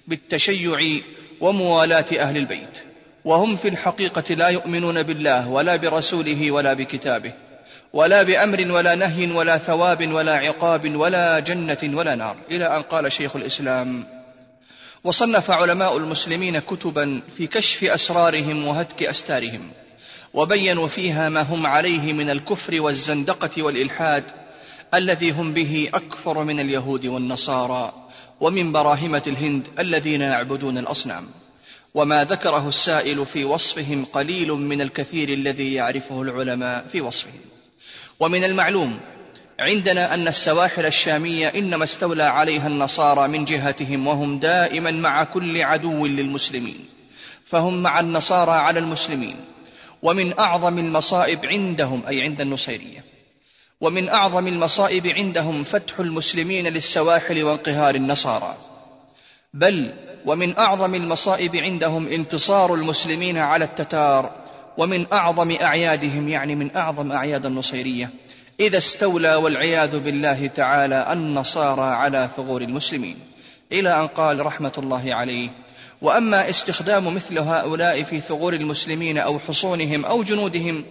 بالتشيع وموالاة أهل البيت. وهم في الحقيقة لا يؤمنون بالله ولا برسوله ولا بكتابه. ولا بأمر ولا نهي ولا ثواب ولا عقاب ولا جنة ولا نار. إلى أن قال شيخ الإسلام وصنف علماء المسلمين كتبا في كشف أسرارهم وهتك أستارهم وبينوا فيها ما هم عليه من الكفر والزندقة والإلحاد الذي هم به أكفر من اليهود والنصارى ومن براهمة الهند الذين يعبدون الأصنام. وما ذكره السائل في وصفهم قليل من الكثير الذي يعرفه العلماء في وصفهم. ومن المعلوم عندنا أن السواحل الشامية إنما استولى عليها النصارى من جهتهم وهم دائما مع كل عدو للمسلمين فهم مع النصارى على المسلمين. ومن أعظم المصائب عندهم أي عند النصيرية. ومن أعظم المصائب عندهم فتح المسلمين للسواحل وانقهار النصارى. بل ومن أعظم المصائب عندهم انتصار المسلمين على التتار ومن أعظم أعيادهم يعني من أعظم أعياد النصيرية. إذا استولى والعياذ بالله تعالى النصارى على ثغور المسلمين. إلى أن قال رحمة الله عليه وأما استخدام مثل هؤلاء في ثغور المسلمين أو حصونهم أو جنودهم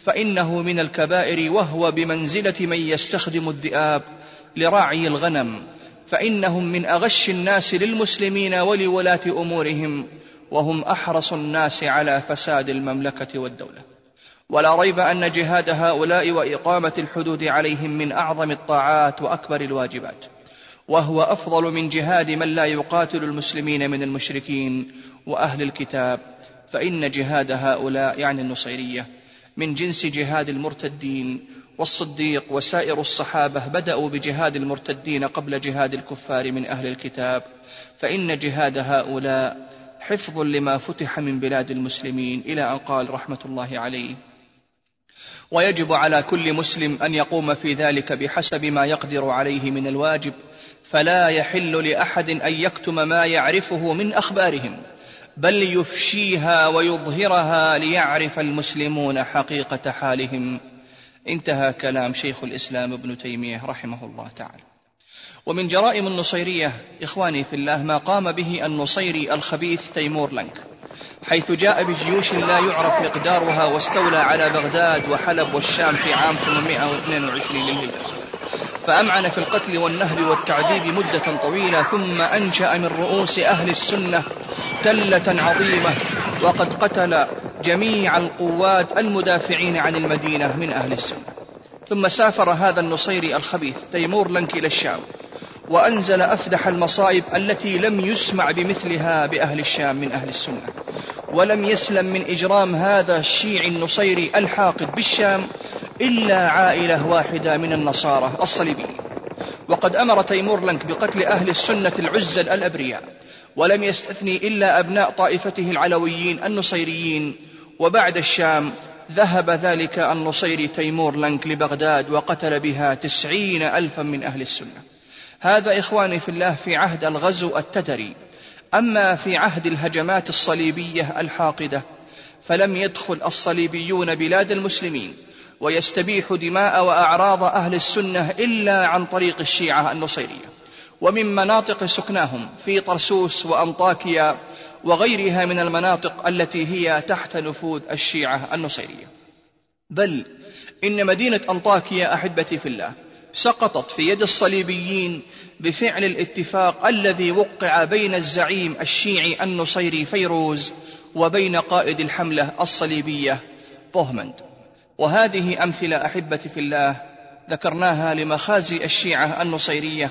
فإنه من الكبائر وهو بمنزلة من يستخدم الذئاب لراعي الغنم فإنهم من أغش الناس للمسلمين ولولاة أمورهم وهم أحرص الناس على فساد المملكة والدولة. ولا ريب أن جهاد هؤلاء وإقامة الحدود عليهم من أعظم الطاعات وأكبر الواجبات. وهو أفضل من جهاد من لا يقاتل المسلمين من المشركين وأهل الكتاب. فإن جهاد هؤلاء يعني النصيرية من جنس جهاد المرتدين والصديق وسائر الصحابة بدأوا بجهاد المرتدين قبل جهاد الكفار من أهل الكتاب. فإن جهاد هؤلاء حفظ لما فتح من بلاد المسلمين إلى أن قال رحمة الله عليه. ويجب على كل مسلم أن يقوم في ذلك بحسب ما يقدر عليه من الواجب فلا يحل لأحد أن يكتم ما يعرفه من أخبارهم بل يفشيها ويظهرها ليعرف المسلمون حقيقة حالهم. انتهى كلام شيخ الإسلام ابن تيمية رحمه الله تعالى. ومن جرائم النصيرية إخواني في الله ما قام به النصيري الخبيث تيمور لنك حيث جاء بجيوش لا يعرف مقدارها واستولى على بغداد وحلب والشام في عام 822 للهجرة. فأمعن في القتل والنهب والتعذيب مدة طويلة ثم أنشأ من رؤوس أهل السنة تلة عظيمة وقد قتل جميع القوات المدافعين عن المدينة من أهل السنة. ثم سافر هذا النصيري الخبيث تيمور لنك إلى الشام وأنزل أفدح المصائب التي لم يسمع بمثلها بأهل الشام من أهل السنة. ولم يسلم من إجرام هذا الشيعي النصيري الحاقد بالشام إلا عائلة واحدة من النصارى الصليبيين. وقد أمر تيمور لنك بقتل أهل السنة العزل الأبرياء ولم يستثني إلا أبناء طائفته العلويين النصيريين وبعد الشام ذهب ذلك النصيري تيمور لنك لبغداد وقتل بها تسعين ألفا من أهل السنة. هذا إخواني في الله في عهد الغزو التتري أما في عهد الهجمات الصليبية الحاقدة فلم يدخل الصليبيون بلاد المسلمين ويستبيح دماء وأعراض أهل السنة إلا عن طريق الشيعة النصيرية. ومن مناطق سكناهم في طرسوس وأنطاكيا وغيرها من المناطق التي هي تحت نفوذ الشيعة النصيرية. بل إن مدينة أنطاكيا أحبتي في الله سقطت في يد الصليبيين بفعل الاتفاق الذي وقع بين الزعيم الشيعي النصيري فيروز وبين قائد الحملة الصليبية بوهمند. وهذه أمثلة أحبتي في الله ذكرناها لمخازي الشيعة النصيرية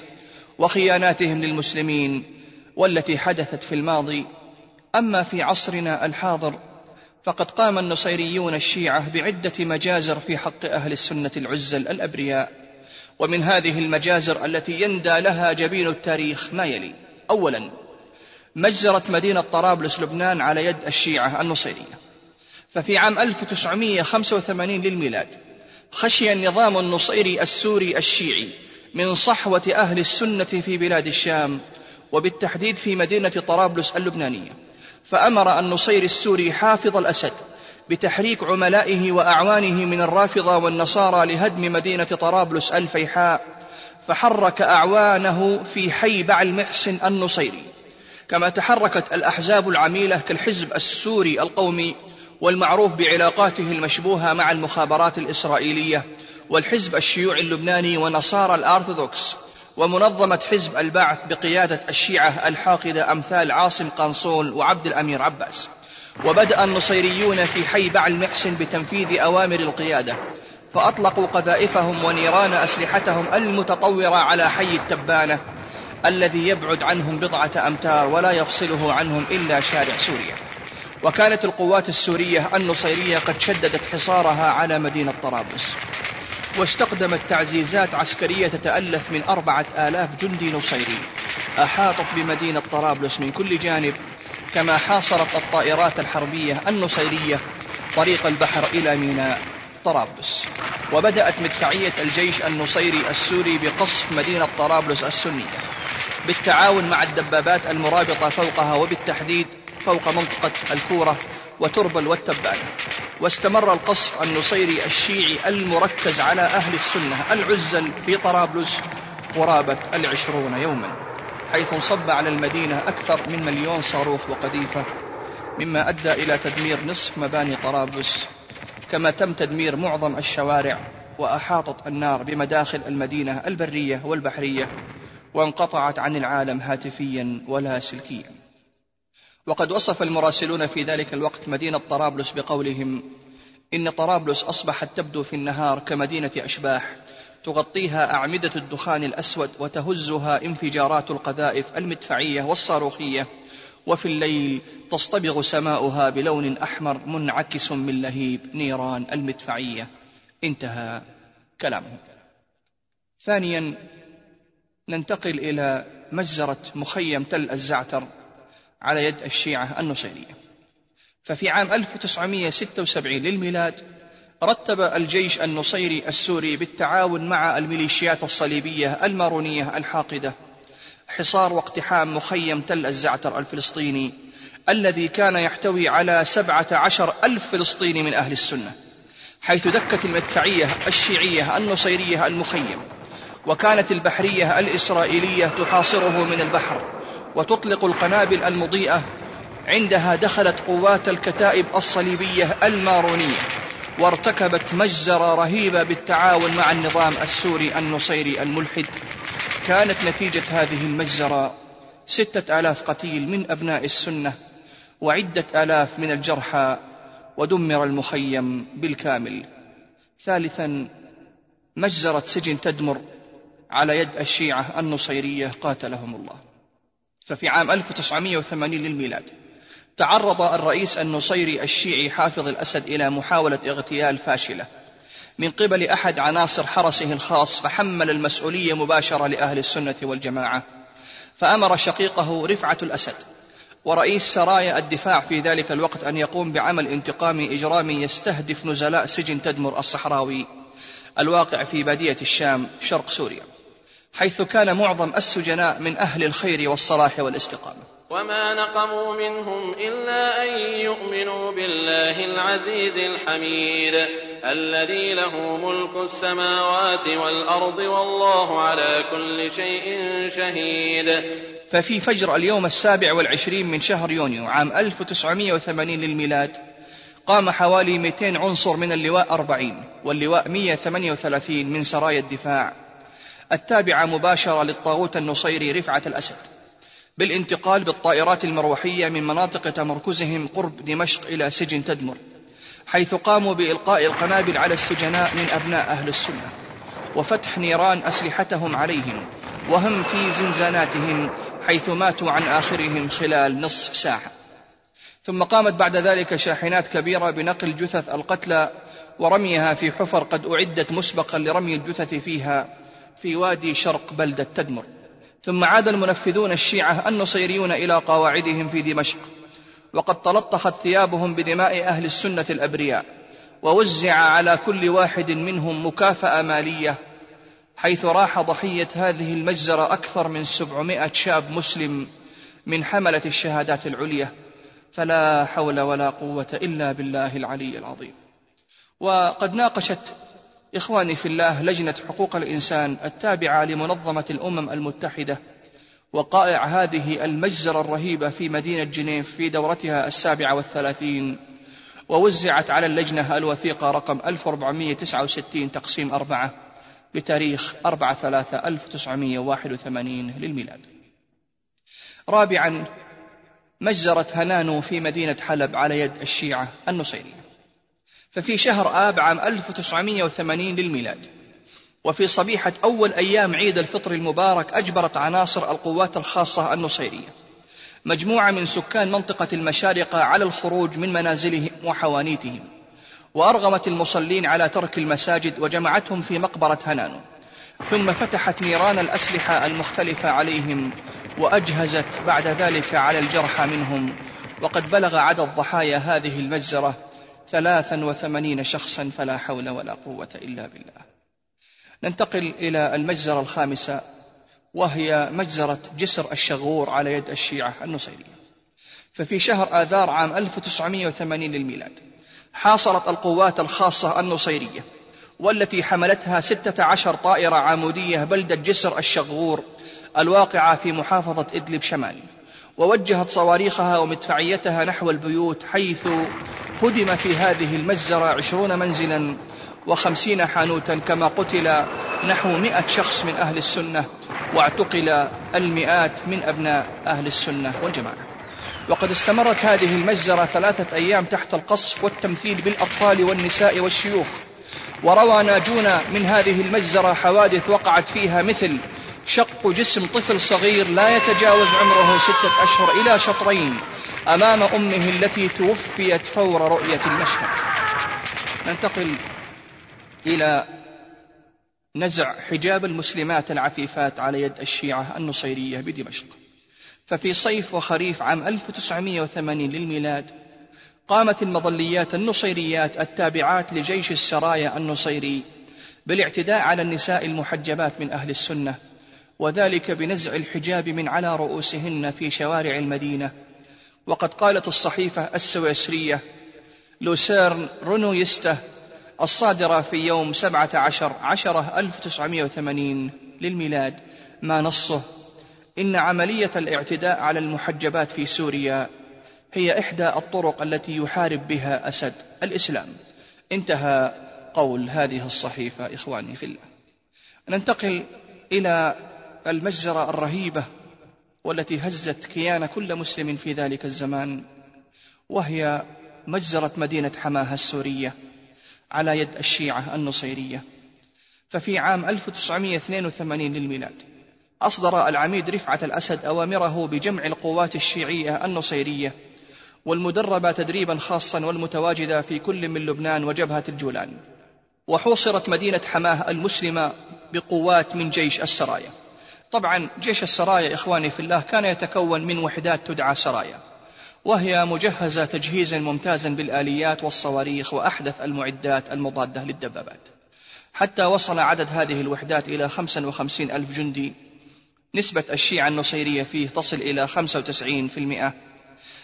وخياناتهم للمسلمين والتي حدثت في الماضي. أما في عصرنا الحاضر فقد قام النصيريون الشيعة بعدة مجازر في حق أهل السنة العزل الأبرياء. ومن هذه المجازر التي يندى لها جبين التاريخ ما يلي. أولا مجزرة مدينة طرابلس لبنان على يد الشيعة النصيرية. ففي عام 1985 للميلاد خشي النظام النصيري السوري الشيعي من صحوة أهل السنة في بلاد الشام وبالتحديد في مدينة طرابلس اللبنانية. فأمر النصيري السوري حافظ الأسد بتحريك عملائه وأعوانه من الرافضة والنصارى لهدم مدينة طرابلس الفيحاء فحرك أعوانه في حي بعل محسن النصيري. كما تحركت الأحزاب العميلة كالحزب السوري القومي والمعروف بعلاقاته المشبوهة مع المخابرات الإسرائيلية والحزب الشيوعي اللبناني ونصارى الأرثوذكس ومنظمة حزب البعث بقيادة الشيعة الحاقدة أمثال عاصم قنصول وعبد الأمير عباس. وبدأ النصيريون في حي بعل محسن بتنفيذ أوامر القيادة. فأطلقوا قذائفهم ونيران أسلحتهم المتطورة على حي التبانة الذي يبعد عنهم بضعة أمتار ولا يفصله عنهم إلا شارع سوريا. وكانت القوات السورية النصيرية قد شددت حصارها على مدينة طرابلس. واستقدمت تعزيزات عسكرية تتألف من أربعة آلاف جندي نصيري. أحاطت بمدينة طرابلس من كل جانب كما حاصرت الطائرات الحربية النصيرية طريق البحر إلى ميناء طرابلس. وبدأت مدفعية الجيش النصيري السوري بقصف مدينة طرابلس السنية. بالتعاون مع الدبابات المرابطة فوقها وبالتحديد فوق منطقة الكورة وتربل والتبانة واستمر القصف النصيري الشيعي المركز على أهل السنة العزل في طرابلس قرابة العشرون يوما حيث انصب على المدينة أكثر من مليون صاروخ وقذيفة مما أدى إلى تدمير نصف مباني طرابلس كما تم تدمير معظم الشوارع وأحاطت النار بمداخل المدينة البرية والبحرية وانقطعت عن العالم هاتفيا ولا سلكيا. وقد وصف المراسلون في ذلك الوقت مدينة طرابلس بقولهم إن طرابلس أصبحت تبدو في النهار كمدينة أشباح تغطيها أعمدة الدخان الأسود وتهزها انفجارات القذائف المدفعية والصاروخية وفي الليل تصطبغ سماؤها بلون أحمر منعكس من لهيب نيران المدفعية. انتهى كلامه ثانيا ننتقل إلى مجزرة مخيم تل الزعتر على يد الشيعة النصيرية. ففي عام 1976 للميلاد رتب الجيش النصيري السوري بالتعاون مع الميليشيات الصليبية المارونية الحاقدة حصار واقتحام مخيم تل الزعتر الفلسطيني الذي كان يحتوي على سبعة عشر ألف فلسطيني من أهل السنة حيث دكت المدفعية الشيعية النصيرية المخيم وكانت البحرية الإسرائيلية تحاصره من البحر وتطلق القنابل المضيئة عندها دخلت قوات الكتائب الصليبية المارونية وارتكبت مجزرة رهيبة بالتعاون مع النظام السوري النصيري الملحد. كانت نتيجة هذه المجزرة ستة آلاف قتيل من أبناء السنة وعدة آلاف من الجرحى ودمر المخيم بالكامل. ثالثا مجزرة سجن تدمر على يد الشيعة النصيرية قاتلهم الله. ففي عام 1980 للميلاد تعرض الرئيس النصيري الشيعي حافظ الأسد إلى محاولة اغتيال فاشلة. من قبل أحد عناصر حرسه الخاص فحمل المسؤولية مباشرة لأهل السنة والجماعة. فأمر شقيقه رفعة الأسد. ورئيس سرايا الدفاع في ذلك الوقت أن يقوم بعمل انتقامي إجرامي يستهدف نزلاء سجن تدمر الصحراوي الواقع في بادية الشام شرق سوريا. حيث كان معظم السجناء من أهل الخير والصلاح والاستقامة. وما نقموا منهم إلا أن يؤمنوا بالله العزيز الحميد الذي له ملك السماوات والأرض والله على كل شيء شهيد. ففي فجر اليوم السابع والعشرين من شهر يونيو عام 1980 للميلاد قام حوالي 200 عنصر من اللواء 40 واللواء 138 من سرايا الدفاع. التابعة مباشرة للطاغوت النصيري رفعة الأسد بالانتقال بالطائرات المروحية من مناطق تمركزهم قرب دمشق إلى سجن تدمر حيث قاموا بإلقاء القنابل على السجناء من أبناء أهل السنة وفتح نيران أسلحتهم عليهم وهم في زنزاناتهم حيث ماتوا عن آخرهم خلال نصف ساعة. ثم قامت بعد ذلك شاحنات كبيرة بنقل جثث القتلى ورميها في حفر قد أعدت مسبقا لرمي الجثث فيها في وادي شرق بلدة تدمر. ثم عاد المنفذون الشيعة النصيريون إلى قواعدهم في دمشق. وقد تلطخت ثيابهم بدماء أهل السنة الأبرياء. ووزع على كل واحد منهم مكافأة مالية حيث راح ضحية هذه المجزرة أكثر من سبعمائة شاب مسلم من حملة الشهادات العليا. فلا حول ولا قوة إلا بالله العلي العظيم. وقد ناقشت إخواني في الله لجنة حقوق الإنسان التابعة لمنظمة الأمم المتحدة وقائع هذه المجزرة الرهيبة في مدينة جنيف في دورتها السابعة والثلاثين ووزعت على اللجنة الوثيقة رقم 1469 تقسيم أربعة بتاريخ 4 3 1981 للميلاد. رابعا مجزرة هنانو في مدينة حلب على يد الشيعة النصيرية. ففي شهر آب عام 1980 للميلاد. وفي صبيحة أول أيام عيد الفطر المبارك أجبرت عناصر القوات الخاصة النصيرية. مجموعة من سكان منطقة المشارقة على الخروج من منازلهم وحوانيتهم. وأرغمت المصلين على ترك المساجد وجمعتهم في مقبرة هنانو. ثم فتحت نيران الأسلحة المختلفة عليهم وأجهزت بعد ذلك على الجرحى منهم. وقد بلغ عدد ضحايا هذه المجزرة ثلاثا وثمانين شخصا فلا حول ولا قوة إلا بالله. ننتقل إلى المجزرة الخامسة وهي مجزرة جسر الشغور على يد الشيعة النصيرية. ففي شهر آذار عام 1980 للميلاد حاصرت القوات الخاصة النصيرية والتي حملتها ستة عشر طائرة عمودية بلدة جسر الشغور الواقعة في محافظة إدلب شمال ووجهت صواريخها ومدفعيتها نحو البيوت حيث هدم في هذه المجزرة عشرون منزلا وخمسين حانوتا كما قتل نحو مئة شخص من أهل السنة واعتقل المئات من أبناء أهل السنة والجماعة. وقد استمرت هذه المجزرة ثلاثة أيام تحت القصف والتمثيل بالأطفال والنساء والشيوخ. وروى ناجون من هذه المجزرة حوادث وقعت فيها مثل شق جسم طفل صغير لا يتجاوز عمره ستة أشهر إلى شطرين أمام أمه التي توفيت فور رؤية المشهد. ننتقل إلى نزع حجاب المسلمات العفيفات على يد الشيعة النصيرية بدمشق. ففي صيف وخريف عام 1980 للميلاد قامت المظليات النصيريات التابعات لجيش السرايا النصيري بالاعتداء على النساء المحجبات من أهل السنة وذلك بنزع الحجاب من على رؤوسهن في شوارع المدينة. وقد قالت الصحيفة السويسرية لوسيرن رونويسته الصادرة في يوم 17 عشرة 1980 للميلاد. ما نصه؟ إن عملية الاعتداء على المحجبات في سوريا هي إحدى الطرق التي يحارب بها أسد الإسلام. انتهى قول هذه الصحيفة إخواني في الله. ننتقل إلى المجزرة الرهيبة والتي هزت كيان كل مسلم في ذلك الزمان وهي مجزرة مدينة حماها السورية على يد الشيعة النصيرية. ففي عام 1982 للميلاد أصدر العميد رفعت الأسد أوامره بجمع القوات الشيعية النصيرية والمدربة تدريبا خاصا والمتواجدة في كل من لبنان وجبهة الجولان. وحوصرت مدينة حماة المسلمة بقوات من جيش السرايا. طبعا جيش السرايا إخواني في الله كان يتكون من وحدات تدعى سرايا وهي مجهزة تجهيزا ممتازا بالآليات والصواريخ وأحدث المعدات المضادة للدبابات. حتى وصل عدد هذه الوحدات إلى 55 ألف جندي. نسبة الشيعة النصيرية فيه تصل إلى 95%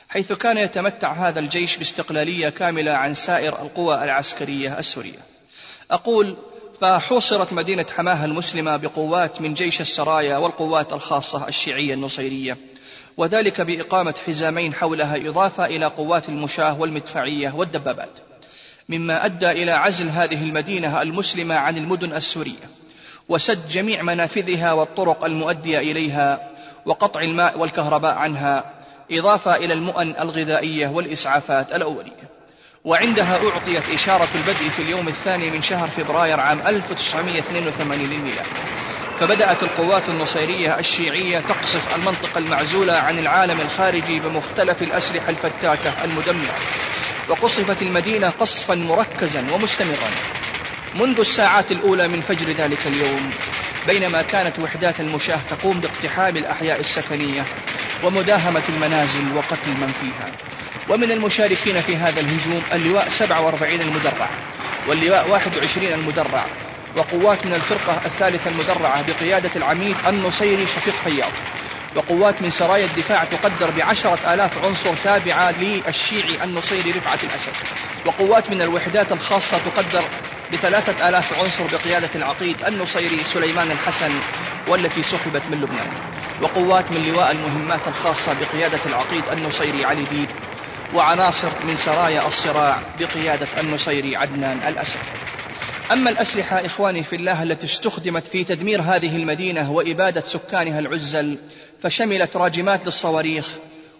حيث كان يتمتع هذا الجيش باستقلالية كاملة عن سائر القوى العسكرية السورية. أقول فحوصرت مدينة حماها المسلمة بقوات من جيش السرايا والقوات الخاصة الشيعية النصيرية. وذلك بإقامة حزامين حولها إضافة إلى قوات المشاة والمدفعية والدبابات. مما أدى إلى عزل هذه المدينة المسلمة عن المدن السورية. وسد جميع منافذها والطرق المؤدية إليها وقطع الماء والكهرباء عنها إضافة إلى المؤن الغذائية والإسعافات الأولية. وعندها أعطيت إشارة البدء في اليوم الثاني من شهر فبراير عام 1982 للميلاد. فبدأت القوات النصيرية الشيعية تقصف المنطقة المعزولة عن العالم الخارجي بمختلف الأسلحة الفتاكة المدمرة. وقصفت المدينة قصفا مركزا ومستمرا. منذ الساعات الأولى من فجر ذلك اليوم بينما كانت وحدات المشاة تقوم باقتحام الأحياء السكنية ومداهمة المنازل وقتل من فيها. ومن المشاركين في هذا الهجوم اللواء 47 المدرع واللواء 21 المدرع وقوات من الفرقة الثالثة المدرعة بقيادة العميد النصيري شفيق فياض وقوات من سرايا الدفاع تقدر بعشرة آلاف عنصر تابعة للشيعي النصيري رفعة الأسد وقوات من الوحدات الخاصة تقدر بثلاثة آلاف عنصر بقيادة العقيد النصيري سليمان الحسن والتي سحبت من لبنان وقوات من لواء المهمات الخاصة بقيادة العقيد النصيري علي ديب وعناصر من سرايا الصراع بقيادة النصيري عدنان الأسد. أما الأسلحة إخواني في الله التي استخدمت في تدمير هذه المدينة وإبادة سكانها العزل فشملت راجمات للصواريخ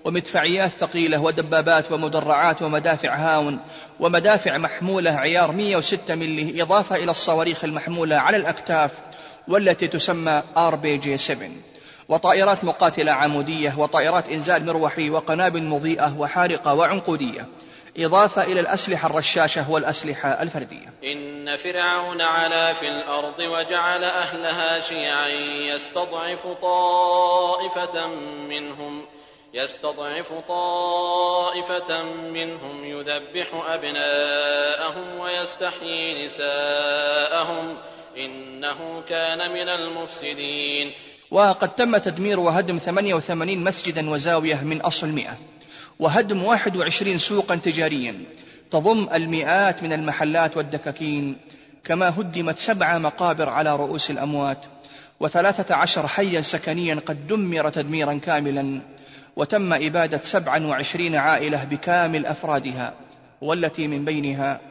ومدفعيات ثقيلة ودبابات ومدرعات ومدافع هاون ومدافع محمولة عيار 106 ملي إضافة إلى الصواريخ المحمولة على الأكتاف والتي تسمى آر بي جي 7 وطائرات مقاتلة عمودية وطائرات إنزال مروحي وقنابل مضيئة وحارقة وعنقودية. إضافة إلى الأسلحة الرشاشة والأسلحة الفردية. إن فرعون علا في الأرض وجعل أهلها شيعا يستضعف طائفة منهم. يستضعف طائفة منهم يذبح أبناءهم ويستحيي نساءهم إنه كان من المفسدين. وقد تم تدمير وهدم 88 مسجدا وزاوية من أصل 100 وهدم 21 سوقا تجاريا تضم المئات من المحلات والدكاكين كما هدمت سبع مقابر على رؤوس الأموات وثلاثة عشر حيا سكنيا قد دمر تدميرا كاملا وتم إبادة سبعا وعشرين عائلة بكامل أفرادها والتي من بينها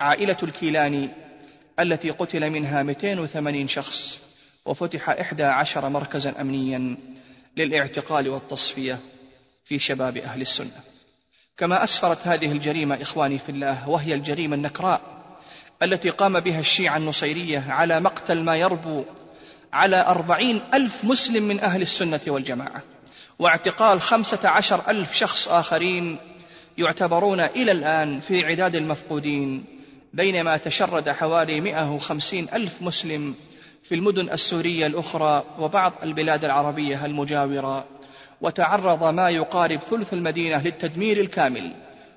عائلة الكيلاني التي قتل منها 280 شخص وفتح إحدى عشر مركزا أمنيا للإعتقال والتصفية في شباب أهل السنة. كما أسفرت هذه الجريمة إخواني في الله وهي الجريمة النكراء التي قام بها الشيعة النصيرية على مقتل ما يربو على أربعين ألف مسلم من أهل السنة والجماعة. واعتقال خمسة عشر ألف شخص آخرين يعتبرون إلى الآن في عداد المفقودين بينما تشرد حوالي مئة وخمسين ألف مسلم في المدن السورية الأخرى وبعض البلاد العربية المجاورة. وتعرض ما يقارب ثلث المدينة للتدمير الكامل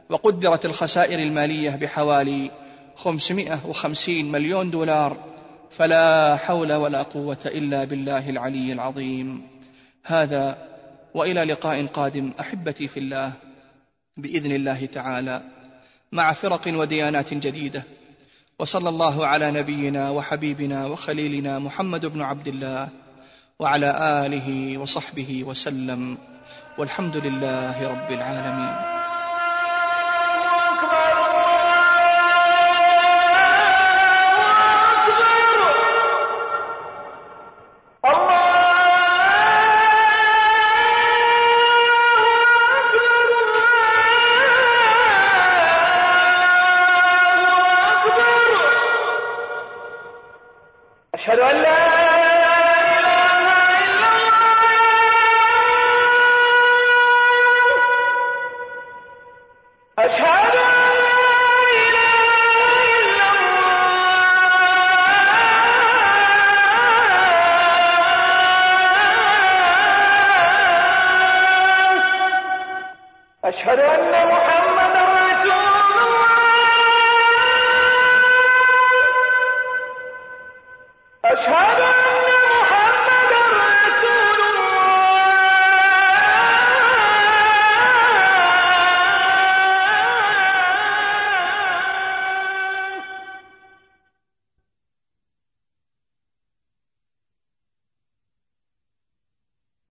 وقدرت الخسائر المالية بحوالي 550 مليون دولار. فلا حول ولا قوة إلا بالله العلي العظيم. هذا وإلى لقاء قادم. أحبتي في الله بإذن الله تعالى مع فرق وديانات جديدة. وصلى الله على نبينا وحبيبنا وخليلنا محمد بن عبد الله وعلى آله وصحبه وسلم. والحمد لله رب العالمين.